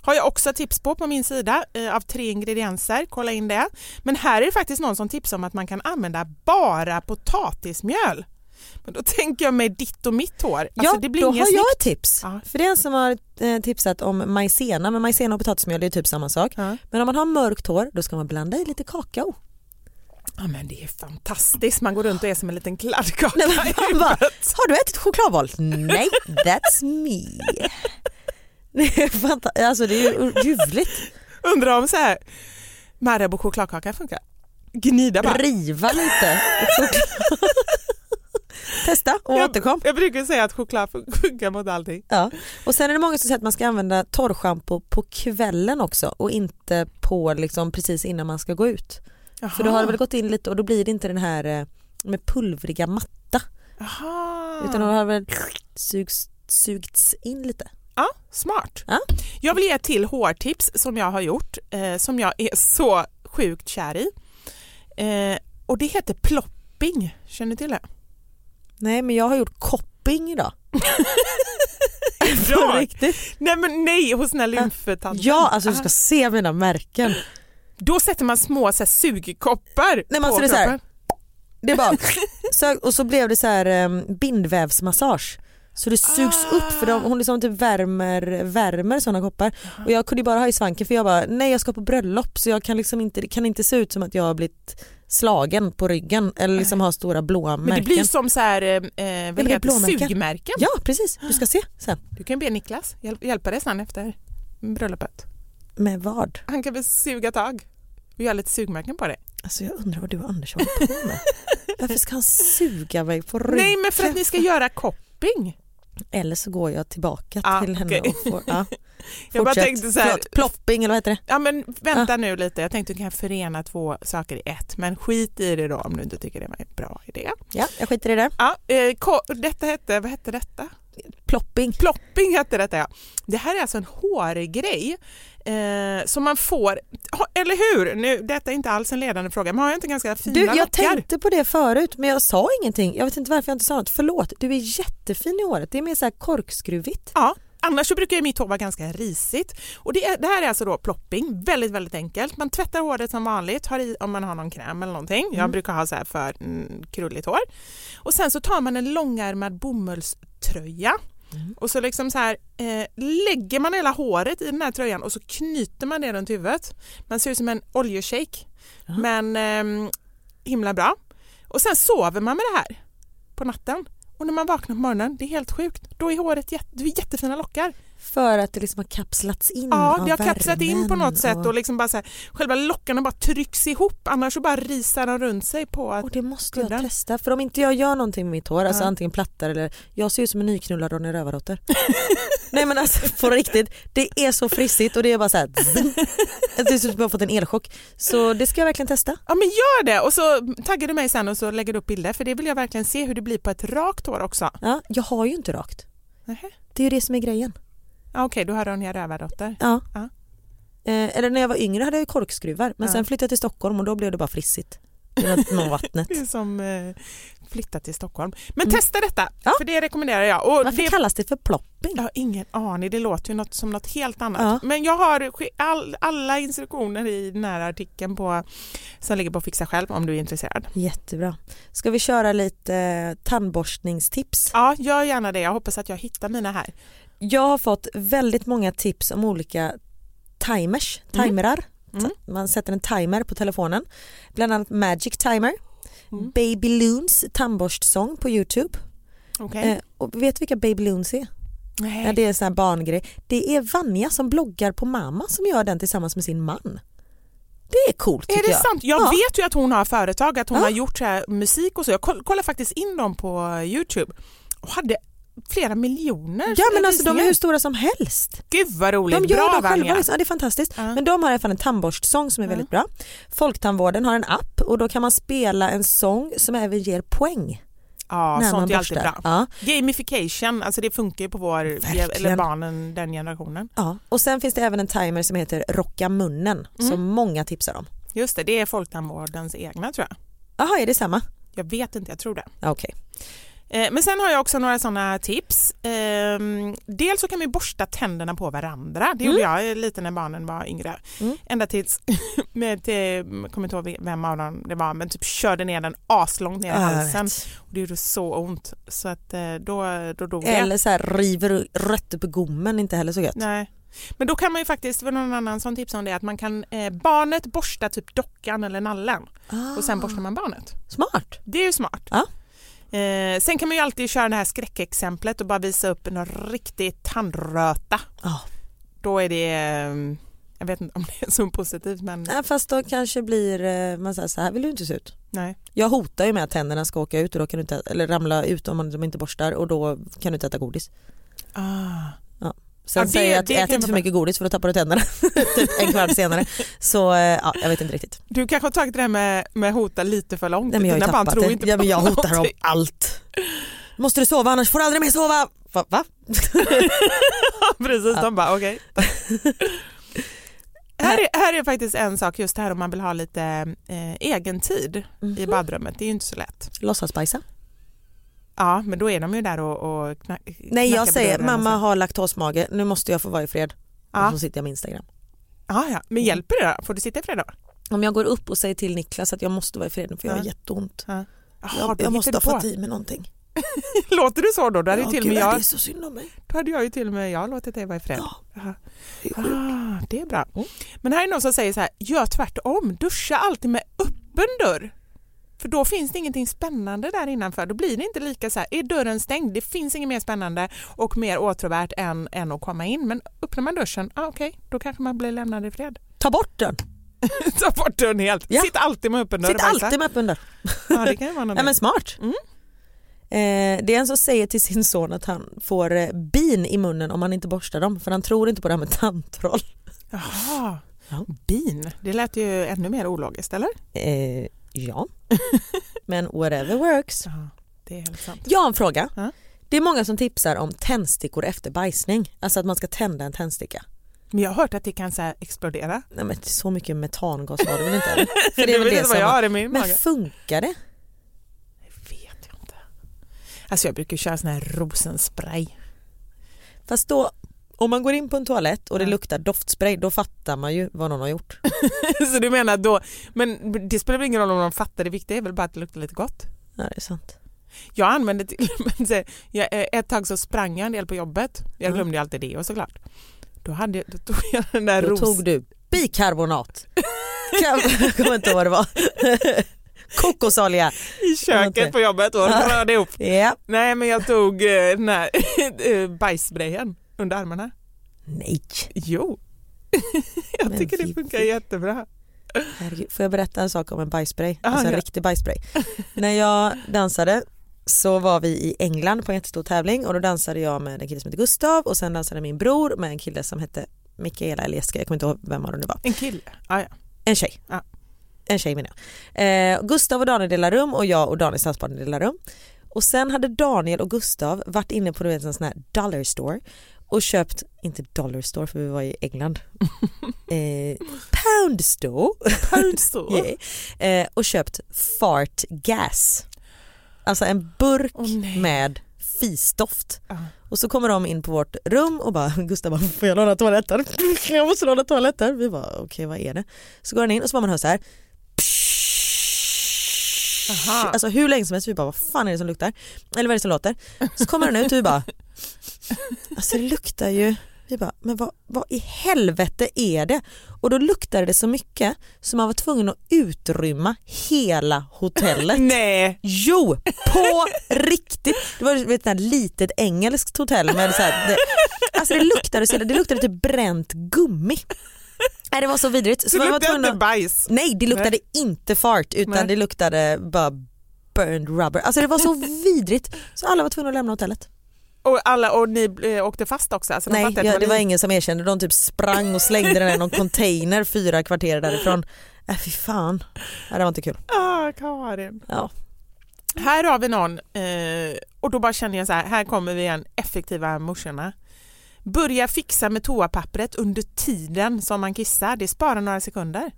Har jag också tips på på min sida eh, av tre ingredienser. Kolla in det. Men här är det faktiskt någon som tipsar om att man kan använda bara potatismjöl. Men då tänker jag mig ditt och mitt hår. Alltså, ja, det blir då har jag snyggt. ett tips. Ja. För det är en som har eh, tipsat om majsena, men majsena och potatismjöl är typ samma sak. Ja. Men om man har mörkt hår då ska man blanda i lite kakao. Ja, men det är fantastiskt. Man går runt och är som en liten kladdkaka Nej, men man bara, har du ätit chokladboll? Nej, that's me. Det är, fanta- alltså, det är ju ljuvligt. Undrar om så här Marabou chokladkaka funkar. Gnida bara. Riva lite. Testa och återkom. Jag, jag brukar säga att choklad funkar mot allting. Ja. Och sen är det många som säger att man ska använda torrschampo på kvällen också och inte på liksom precis innan man ska gå ut. För då har det väl gått in lite och då blir det inte den här eh, med pulvriga matta Jaha. utan då har det väl sugs, sugits in lite. Ja, smart. Ja. Jag vill ge ett till hårtips som jag har gjort, eh, som jag är så sjukt kär i. Eh, och det heter plopping. Känner du till det? Nej men jag har gjort kopping idag. Ja. riktigt. Nej men nej, hos den här lymftanten. Ja alltså du Ah. ska se mina märken. Då sätter man små så här, sugkoppar Nej, men på alltså det är så här, kroppen. Det bara, så, och så blev det så här um, bindvävsmassage. Så det sugs Ah. upp för de, hon liksom typ värmer, värmer sådana koppar. Och jag kunde bara ha i svanken för jag bara nej jag ska på bröllop så jag kan liksom inte, det kan inte se ut som att jag har blivit slagen på ryggen eller liksom ha stora blåa Men märken. det blir som så här, eh, vad heter, blåmärken? sugmärken. Ja precis, du ska se sen. Du kan be Niklas hjäl- hjälpa dig sen efter bröllopet. Med vad? Han kan väl suga tag och göra lite sugmärken på det. Alltså jag undrar vad du och Anders håller på med. Varför ska han suga mig på ryggen? Nej men för att ni ska göra kopping. Eller så går jag tillbaka Ah, till henne okej. och får, ja. Jag bara tänkte så här, Förlåt, plopping eller vad heter det? Ja men vänta nu lite, jag tänkte att du kan förena två saker i ett men skit i det då om du inte tycker det var en bra idé. Ja, jag skiter i det. Ja, eh, detta hette, vad hette detta? Plopping. Plopping hette detta ja. Det här är alltså en hårgrej eh, som man får, eller hur? Nu, detta är inte alls en ledande fråga men har jag inte ganska fina Du, jag lockar? tänkte på det förut men jag sa ingenting. Jag vet inte varför jag inte sa något. Förlåt, du är jättefin i håret. Det är mer så här korkskruvigt. Ja, annars så brukar mitt hår vara ganska risigt. Och det, är, det här är alltså då plopping, väldigt väldigt enkelt. Man tvättar håret som vanligt, har i om man har någon kräm eller någonting. Jag brukar ha så här för mm, krulligt hår. Och sen så tar man en långärmad bomullströja och så liksom så här eh, lägger man hela håret i den här tröjan och så knyter man det runt huvudet. Man ser ut som en oljeshake. Men ehm, himla bra. Och sen sover man med det här på natten. Och när man vaknar på morgonen, det är helt sjukt, då är håret du har jättefina lockar. För att det liksom har kapslats in Ja, det har kapslat in på något sätt och liksom bara så här, själva lockarna bara trycks ihop annars så bara risar de runt sig på att Och det måste jag testa för om inte jag gör någonting med mitt hår, alltså Ja. antingen plattar eller jag ser ut som en nyknullad Ronny Rövardotter. Nej men alltså på riktigt, det är så frissigt och det är bara så här. Det är som att jag har fått en elchock. Så det ska jag verkligen testa. Ja men gör det och så taggar du mig sen och så lägger du upp bilder för det vill jag verkligen se hur det blir på ett rakt hår också. Ja, jag har ju inte rakt. Nähä. Det är ju det som är grejen. Ja, Okej, du har Ronja Rövardotter. Ja. Ja. Eh, eller när jag var yngre hade jag ju korkskruvar men Ja. sen flyttade jag till Stockholm och då blev det bara frissigt. Genom vattnet. Det är som eh, flytta till Stockholm. Men testa detta, Mm. Ja. för det rekommenderar jag. Och Varför det, kallas det för plopping? jag har ingen aning, det låter ju något, som något helt annat. Ja. Men jag har all, alla instruktioner i den här artikeln på, som ligger på Fixa själv om du är intresserad. Jättebra. Ska vi köra lite eh, tandborstningstips? Ja, gör gärna det. Jag hoppas att jag hittar mina här. Jag har fått väldigt många tips om olika timers, Mm. timerar. Mm. Man sätter en timer på telefonen. Bland annat Magic Timer, Mm. Baby Loons tandborstsång på Youtube. Okej. Eh, och vet du vilka Baby Loons är? Nej. Ja, det är en sån här barngrej. Det är Vanja som bloggar på mamma som gör den tillsammans med sin man. Det är coolt tycker Är det jag. sant? Jag Ja. vet ju att hon har företag, att hon Ja. har gjort så här musik och så. Jag koll- kollar faktiskt in dem på Youtube och hade flera miljoner Ja men alltså de är hur stora som helst. Gud vad roligt, De gör bra själva, liksom. ja, det är fantastiskt. Ja. Men de har i alla fall en tandborstsång som är Ja. väldigt bra. Folktandvården har en app och då kan man spela en sång som även ger poäng Ja, när sånt är alltid bra. Ja. Gamification, alltså det funkar ju på vår, Verkligen. eller barnen den generationen. Ja. Och sen finns det även en timer som heter Rocka munnen Mm. som många tipsar om. Just det, det är Folktandvårdens egna tror jag. Jaha, är det samma? Jag vet inte, jag tror det. Okej. Eh, Men sen har jag också några sådana tips. Ehm, Dels så kan vi borsta tänderna på varandra. Det gjorde jag lite när barnen var yngre. Mm. Ända tills, med, till, jag kommer inte ihåg vem av dem det var, men typ körde ner den aslångt ner i halsen. Och det gjorde så ont så att eh, då, då dog det. Eller så här river rötter på gommen, inte heller så gött. Nej. Men då kan man ju faktiskt, för någon annan som tipsade om det, att man kan eh, barnet borsta typ dockan eller nallen och sen borstar man barnet. Smart. Det är ju smart. Ja. Eh, sen kan man ju alltid köra det här skräckexemplet och bara visa upp en riktig tandröta. Ja. Då är det, eh, jag vet inte om det är så positivt men Ja, fast då kanske blir eh, man säger så här vill du inte se ut. nej. Jag hotar ju med att tänderna ska åka ut och då kan du inte, eller ramla ut om man de inte borstar och då kan du inte äta godis. Ah. Sen Ja, det- säger jag att ät inte för mycket godis för då tappar du tänderna typ en kvart senare. Så eh, ja, jag vet inte riktigt. Du kanske har tagit det här med, med hota lite för långt. Nej, men jag har tappat det. inte Ja, men jag hotar om någonting. allt. Måste du sova annars får du aldrig mer sova. Va? Va? Precis, Ja. de bara okej. här, är, här är faktiskt en sak just här om man vill ha lite eh, egen tid i Mhm. badrummet. Det är ju inte så lätt. Låtsasbajsa? Ja, men då är de ju där och, och knack, Nej jag säger och mamma har laktosmage, nu måste jag få vara i fred. Och Ja. så sitter jag med Instagram. Ja, ja. Men hjälper det då? Får du sitta i fred då? Om jag går upp och säger till Niklas att jag måste vara i fred för jag har Ja. jätteont. Jaha, Jag, då jag måste ha fått i mig någonting. Låter du så då? Då hade, Ja, till och gud, med det jag, är så synd om mig. då hade jag ju till och med jag låtit dig vara i fred. Ja. Det är. Ah, det är bra. Mm. Men här är någon som säger så här, gör tvärtom, duscha alltid med öppen dörr. För då finns det ingenting spännande där innanför. Då blir det inte lika så här, är dörren stängd, det finns inget mer spännande och mer åtråvärt än, än att komma in. Men öppnar man duschen, ah, okej, då kanske man blir lämnad i fred. Ta bort den. Ta bort dörren helt. Ja. Sitt alltid med öppen dörr. Sitt alltid med öppen dörr. Ja, det kan ju vara Ja, någonting. men smart. Mm. Eh, det är en som säger till sin son att han får eh, bin i munnen om han inte borstar dem för han tror inte på det här med tandtroll. Jaha. Ja. Bin, det lät ju ännu mer ologiskt, eller? Eh, ja, men whatever works. Ja, det är helt sant. Jag har en fråga. Ja. Det är många som tipsar om tändstickor efter bajsning, alltså att man ska tända en tändsticka. Men jag har hört att det kan så explodera. Nej, men så mycket metangas var det väl inte? eller? För det är du väl det som jag har i min Men mage. funkar det? Det vet jag inte. Alltså jag brukar köra sån här rosenspray. Fast då, om man går in på en toalett och det luktar doftspray då fattar man ju vad någon har gjort. så du menar då, men det spelar väl ingen roll om de fattar, det viktiga är väl bara att det luktar lite gott. Ja, det är sant. Jag använde till men jag, eh, ett tag så sprang jag en del på jobbet. Jag Mm. glömde ju alltid det och såklart. Då, hade, då tog jag den där Då ros... tog du bikarbonat. Jag kommer inte ihåg vad det var. Kokosolja. i köket på jobbet och rörde ihop. Ja. Nej men jag tog eh, den här eh, bajssprayen under armarna. Nej. Jo. jag Men tycker det funkar fy. jättebra. Herregud. Får jag berätta en sak om en bajsspray? Ah, alltså en ja. riktig bajsspray. När jag dansade så var vi i England på en jättestor tävling och då dansade jag med en kille som heter Gustav och sen dansade min bror med en kille som hette Mikaela eller Jessica, jag kommer inte ihåg vem av dem det var. En kille? Ah, ja. En tjej. Ja. En tjej menar jag. Eh, Gustav och Daniel delar rum och jag och Daniels danspartner delar rum. Och sen hade Daniel och Gustav varit inne på du vet, en sån här dollar store och köpt, inte dollar store för vi var i England, eh, pound store, Pound store. yeah. eh, och köpt fart gas. Alltså en burk nej. med fisdoft. Ja. Och så kommer de in på vårt rum och bara Gustav bara, får jag låna toaletten? Jag måste låna toaletten. Vi bara okej vad är det? Så går han in och så får man höra så här. Aha. Alltså hur länge som helst vi bara vad fan är det som luktar? Eller vad är det som låter? Så kommer han ut och vi bara alltså det luktar ju vi bara, men vad, vad i helvete är det? Och då luktade det så mycket så man var tvungen att utrymma hela hotellet. Nej, Jo, på riktigt. Det var ett litet engelskt hotell med så här, det, alltså det luktade så det luktade typ bränt gummi. Nej, det var så vidrigt. Så det tvungen inte bajs. Nej det luktade inte fart utan Nej. det luktade bara burned rubber. Alltså det var så vidrigt så alla var tvungna att lämna hotellet. Och, alla, och ni eh, åkte fast också? Alltså, Nej ja, det var ni- ingen som erkände, de typ sprang och slängde den i någon container fyra kvarter därifrån. Äh, fy fan, det var inte kul. Ah, Karin. Ja. Här har vi någon eh, och då bara känner jag så här, här kommer vi igen, effektiva morsorna. Börja fixa med toapappret under tiden som man kissar, det sparar några sekunder.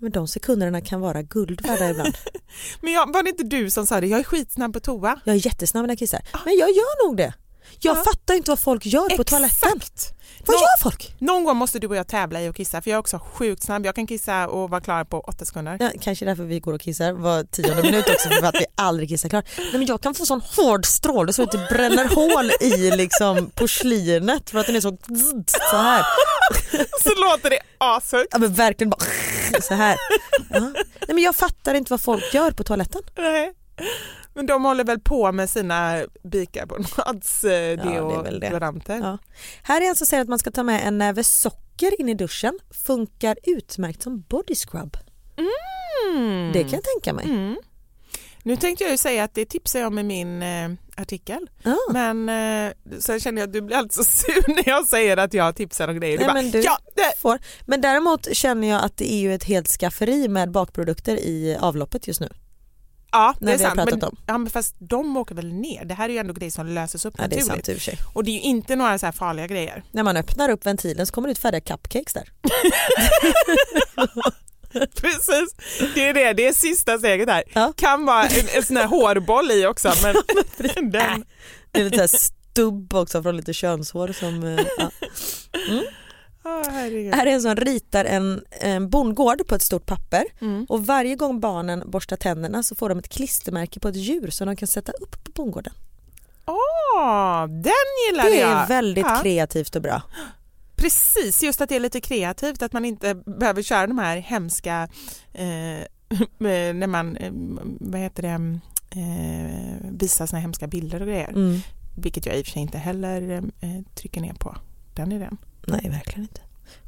Men de sekunderna kan vara guld värda ibland. Men jag, var det inte du som sa det, jag är skitsnabb på toa. Jag är jättesnabb när jag kissar. Men jag gör nog det. Jag Ja. fattar inte vad folk gör på toaletten. Exakt. Vad Nå- gör folk? Någon gång måste du och jag tävla i att kissa för jag är också sjukt snabb. Jag kan kissa och vara klar på åtta sekunder. Ja, kanske därför vi går och kissar var tionde minut också för att vi aldrig kissar klart. Nej, men jag kan få sån hård stråle så att det bränner hål i liksom porslinet för att den är så så här. Så låter det ashögt. Ja men verkligen bara så här. Ja. Nej, men jag fattar inte vad folk gör på toaletten. Nej. Men de håller väl på med sina bikarbonads eh, deodoranter. Ja. Här är en som säger att man ska ta med en näve socker in i duschen. Funkar utmärkt som body scrub. Mm. Det kan jag tänka mig. Mm. Nu tänkte jag ju säga att det tipsar jag om i min eh, artikel. Ja. Men eh, så känner jag att du blir alltid så sur när jag säger att jag tipsar om grejer. Nej, bara, men du- ja, det, Får. Men däremot känner jag att det är ju ett helt skafferi med bakprodukter i avloppet just nu. Ja, det är sant. Men, om. ja, men fast de åker väl ner. Det här är ju ändå grejer som löses upp Ja, det är naturligt. sant i och för sig. Och det är ju inte några så farliga grejer. När man öppnar upp ventilen så kommer det ut färdiga cupcakes där. Precis, det är det. Det är sista steget här. Ja. Kan vara en, en sån här hårboll i också. Men den, Det är lite stubb också från lite könshår som... eh, Ja. Åh, herregud. Här är en som ritar en, en bondgård på ett stort papper Mm. och varje gång barnen borstar tänderna så får de ett klistermärke på ett djur som de kan sätta upp på bondgården. Åh, den gillade Det jag. är väldigt Ja. kreativt och bra. Precis, just att det är lite kreativt, att man inte behöver köra de här hemska, eh, när man, eh, vad heter det, eh, visar såna hemska bilder och grejer. Mm. Vilket jag i och för sig inte heller eh, trycker ner på. Den är den. Nej, verkligen inte.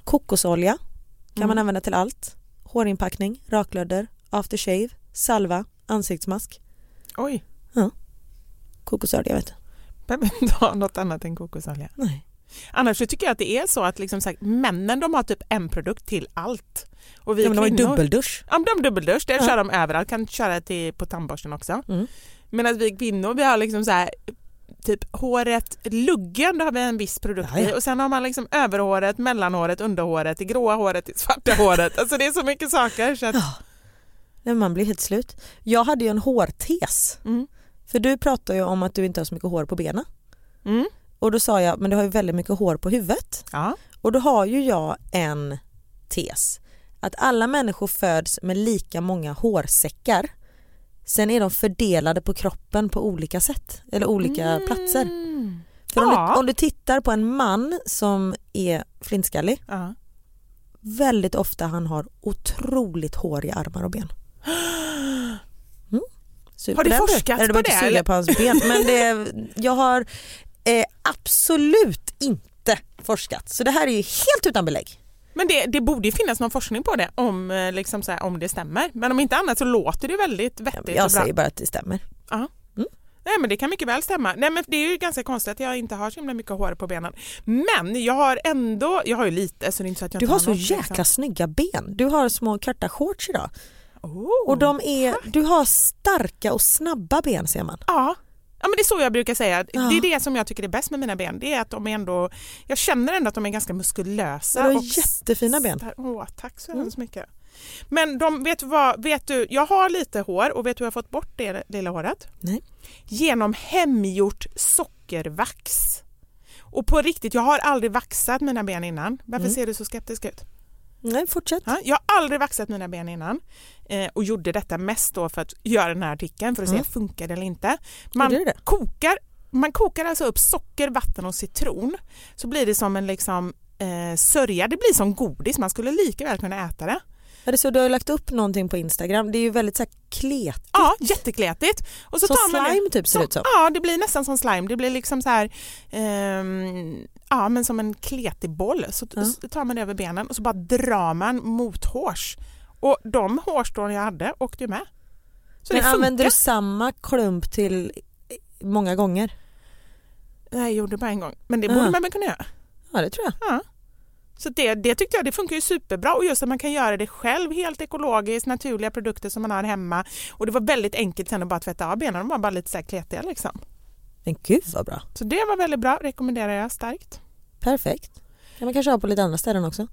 Kokosolja kan man Mm. använda till allt. Hårinpackning, raklödder, aftershave, salva, ansiktsmask. Oj, Kokosolja vet du. behöver inte ha något annat än kokosolja. Nej. Annars så tycker jag att det är så att liksom sagt, männen de har typ en produkt till allt. Och vi Ja, men de har ju dubbeldusch. Ja, de har dubbeldusch, det Ja. kör de överallt, kan köra till, på tandborsten också. Mm. Medan vi kvinnor vi har liksom så här typ håret, luggen då har vi en viss produkt i och sen har man liksom överhåret, mellanhåret, underhåret, det gråa håret, det svarta håret. Alltså det är så mycket saker så att, Ja. Man blir helt slut. Jag hade ju en hårtes. mm, För du pratar ju om att du inte har så mycket hår på benen. mm, Och då sa jag, men du har ju väldigt mycket hår på huvudet. ja, Och då har ju jag en tes. Att alla människor föds med lika många hårsäckar. Sen är de fördelade på kroppen på olika sätt eller olika platser. Mm. För om, Ja. du, om du tittar på en man som är flintskallig, Ja. väldigt ofta han har otroligt hår i armar och ben. Mm. Har du den, du. forskat Eller du på det, suga eller? på hans ben men det, jag har eh, absolut inte forskat så det här är ju helt utan belägg. Men det, det borde ju finnas någon forskning på det om, eh, liksom så här, om det stämmer. Men om inte annat så låter det väldigt vettigt Jag och bra. säger bara att det stämmer. Nej men det kan mycket väl stämma. Nej men det är ju ganska konstigt att jag inte har så himla mycket hår på benen. Men jag har ändå, jag har ju lite så det är inte så att jag Du inte har så något, jäkla liksom. snygga ben. Du har små korta shorts idag. Oh, Och de är, du har starka och snabba ben ser man. Ja. Ja men det är så jag brukar säga. Ja. Det är det som jag tycker är bäst med mina ben. Det är att de är ändå, jag känner ändå att de är ganska muskulösa. Du har och jättefina ben. Åh, tack så Mm. hemskt mycket. Men de, vet vad, vet du, jag har lite hår och vet du hur jag har fått bort det lilla håret? Nej. Genom hemgjort sockervax. Och på riktigt, jag har aldrig vaxat mina ben innan. Varför Mm. ser du så skeptisk ut? Nej, fortsätt. Ja, jag har aldrig vaxat mina ben innan eh, och gjorde detta mest då för att göra den här artikeln för att Mm. se funkar det eller inte. Man du det? kokar, man kokar alltså upp socker, vatten och citron så blir det som en liksom eh, sörja, det blir som godis, man skulle lika väl kunna äta det. Är det så du har lagt upp någonting på Instagram? Det är ju väldigt så här kletigt. Ja, jättekletigt. Och så Så tar man det- slime typ ser det ut som. Ja, det blir nästan som slime. Det blir liksom så här, ehm, ja men som en kletig boll. Så Ja. så tar man det över benen och så bara drar man mot hårs. Och de hårstrån jag hade åkte ju med. Så Men det använder funkar. du samma klump till många gånger? Nej, jag gjorde bara en gång. Men det borde man väl kunna göra. Ja det tror jag. Ja. Så det, det tyckte jag det funkar ju superbra och just att man kan göra det själv helt ekologiskt, naturliga produkter som man har hemma. Och det var väldigt enkelt sen att bara tvätta av benen, de var bara lite så här kletiga liksom. Men gud vad bra. Så det var väldigt bra, rekommenderar jag starkt. Perfekt. kan man kanske ha på lite andra ställen också.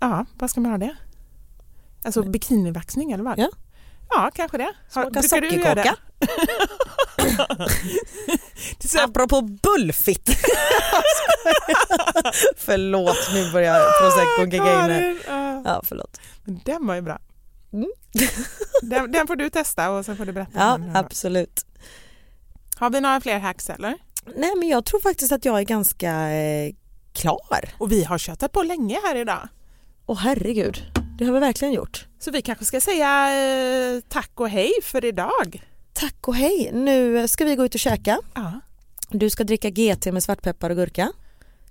Ja, vad ska man ha det? Alltså bikinivaxning eller vad? Ja. Ja, kanske det. Har- Smaka sockerkaka. det? Apropå bullfitt. förlåt nu börjar prosecco kicka in här. Ja. Förlåt. Men Den var ju bra. Mm. Den, den får du testa och sen får du berätta. Ja absolut. Har vi några fler hacks eller? Nej men jag tror faktiskt att jag är ganska eh, klar. Och vi har köttat på länge här idag. Åh herregud, det har vi verkligen gjort. Så vi kanske ska säga eh, tack och hej för idag. Tack och hej. Nu ska vi gå ut och käka. Ja. Du ska dricka GT med svartpeppar och gurka.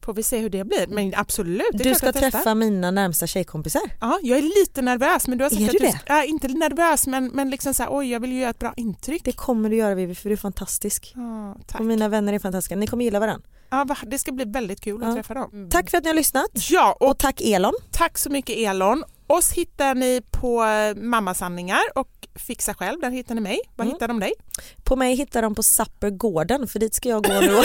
Får vi se hur det blir. Men absolut, Du ska träffa mina närmsta tjejkompisar. Ja, jag är lite nervös men du har sagt Är att du du det? Ja, inte nervös men, men liksom så här, oj jag vill ju göra ett bra intryck. Det kommer du göra Vivi för du är fantastisk. Ja, tack. Och mina vänner är fantastiska. Ni kommer gilla varandra. Ja, det ska bli väldigt kul att Ja. träffa dem. Tack för att ni har lyssnat. Ja, och Och tack Elon. tack så mycket Elon. Oss hittar ni på eh, Mammasanningar och Fixa själv, där hittar ni mig. Var Mm. hittar de dig? På mig hittar de på Sappergården för dit ska jag gå nu.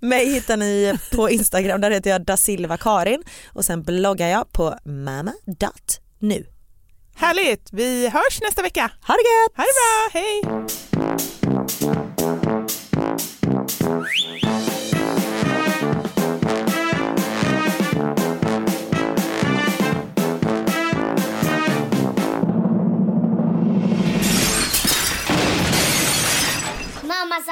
Mig hittar ni på Instagram, där heter jag da Silva Karin och sen bloggar jag på mamma.nu. Härligt! Vi hörs nästa vecka. Ha det gött! Ha det bra, hej!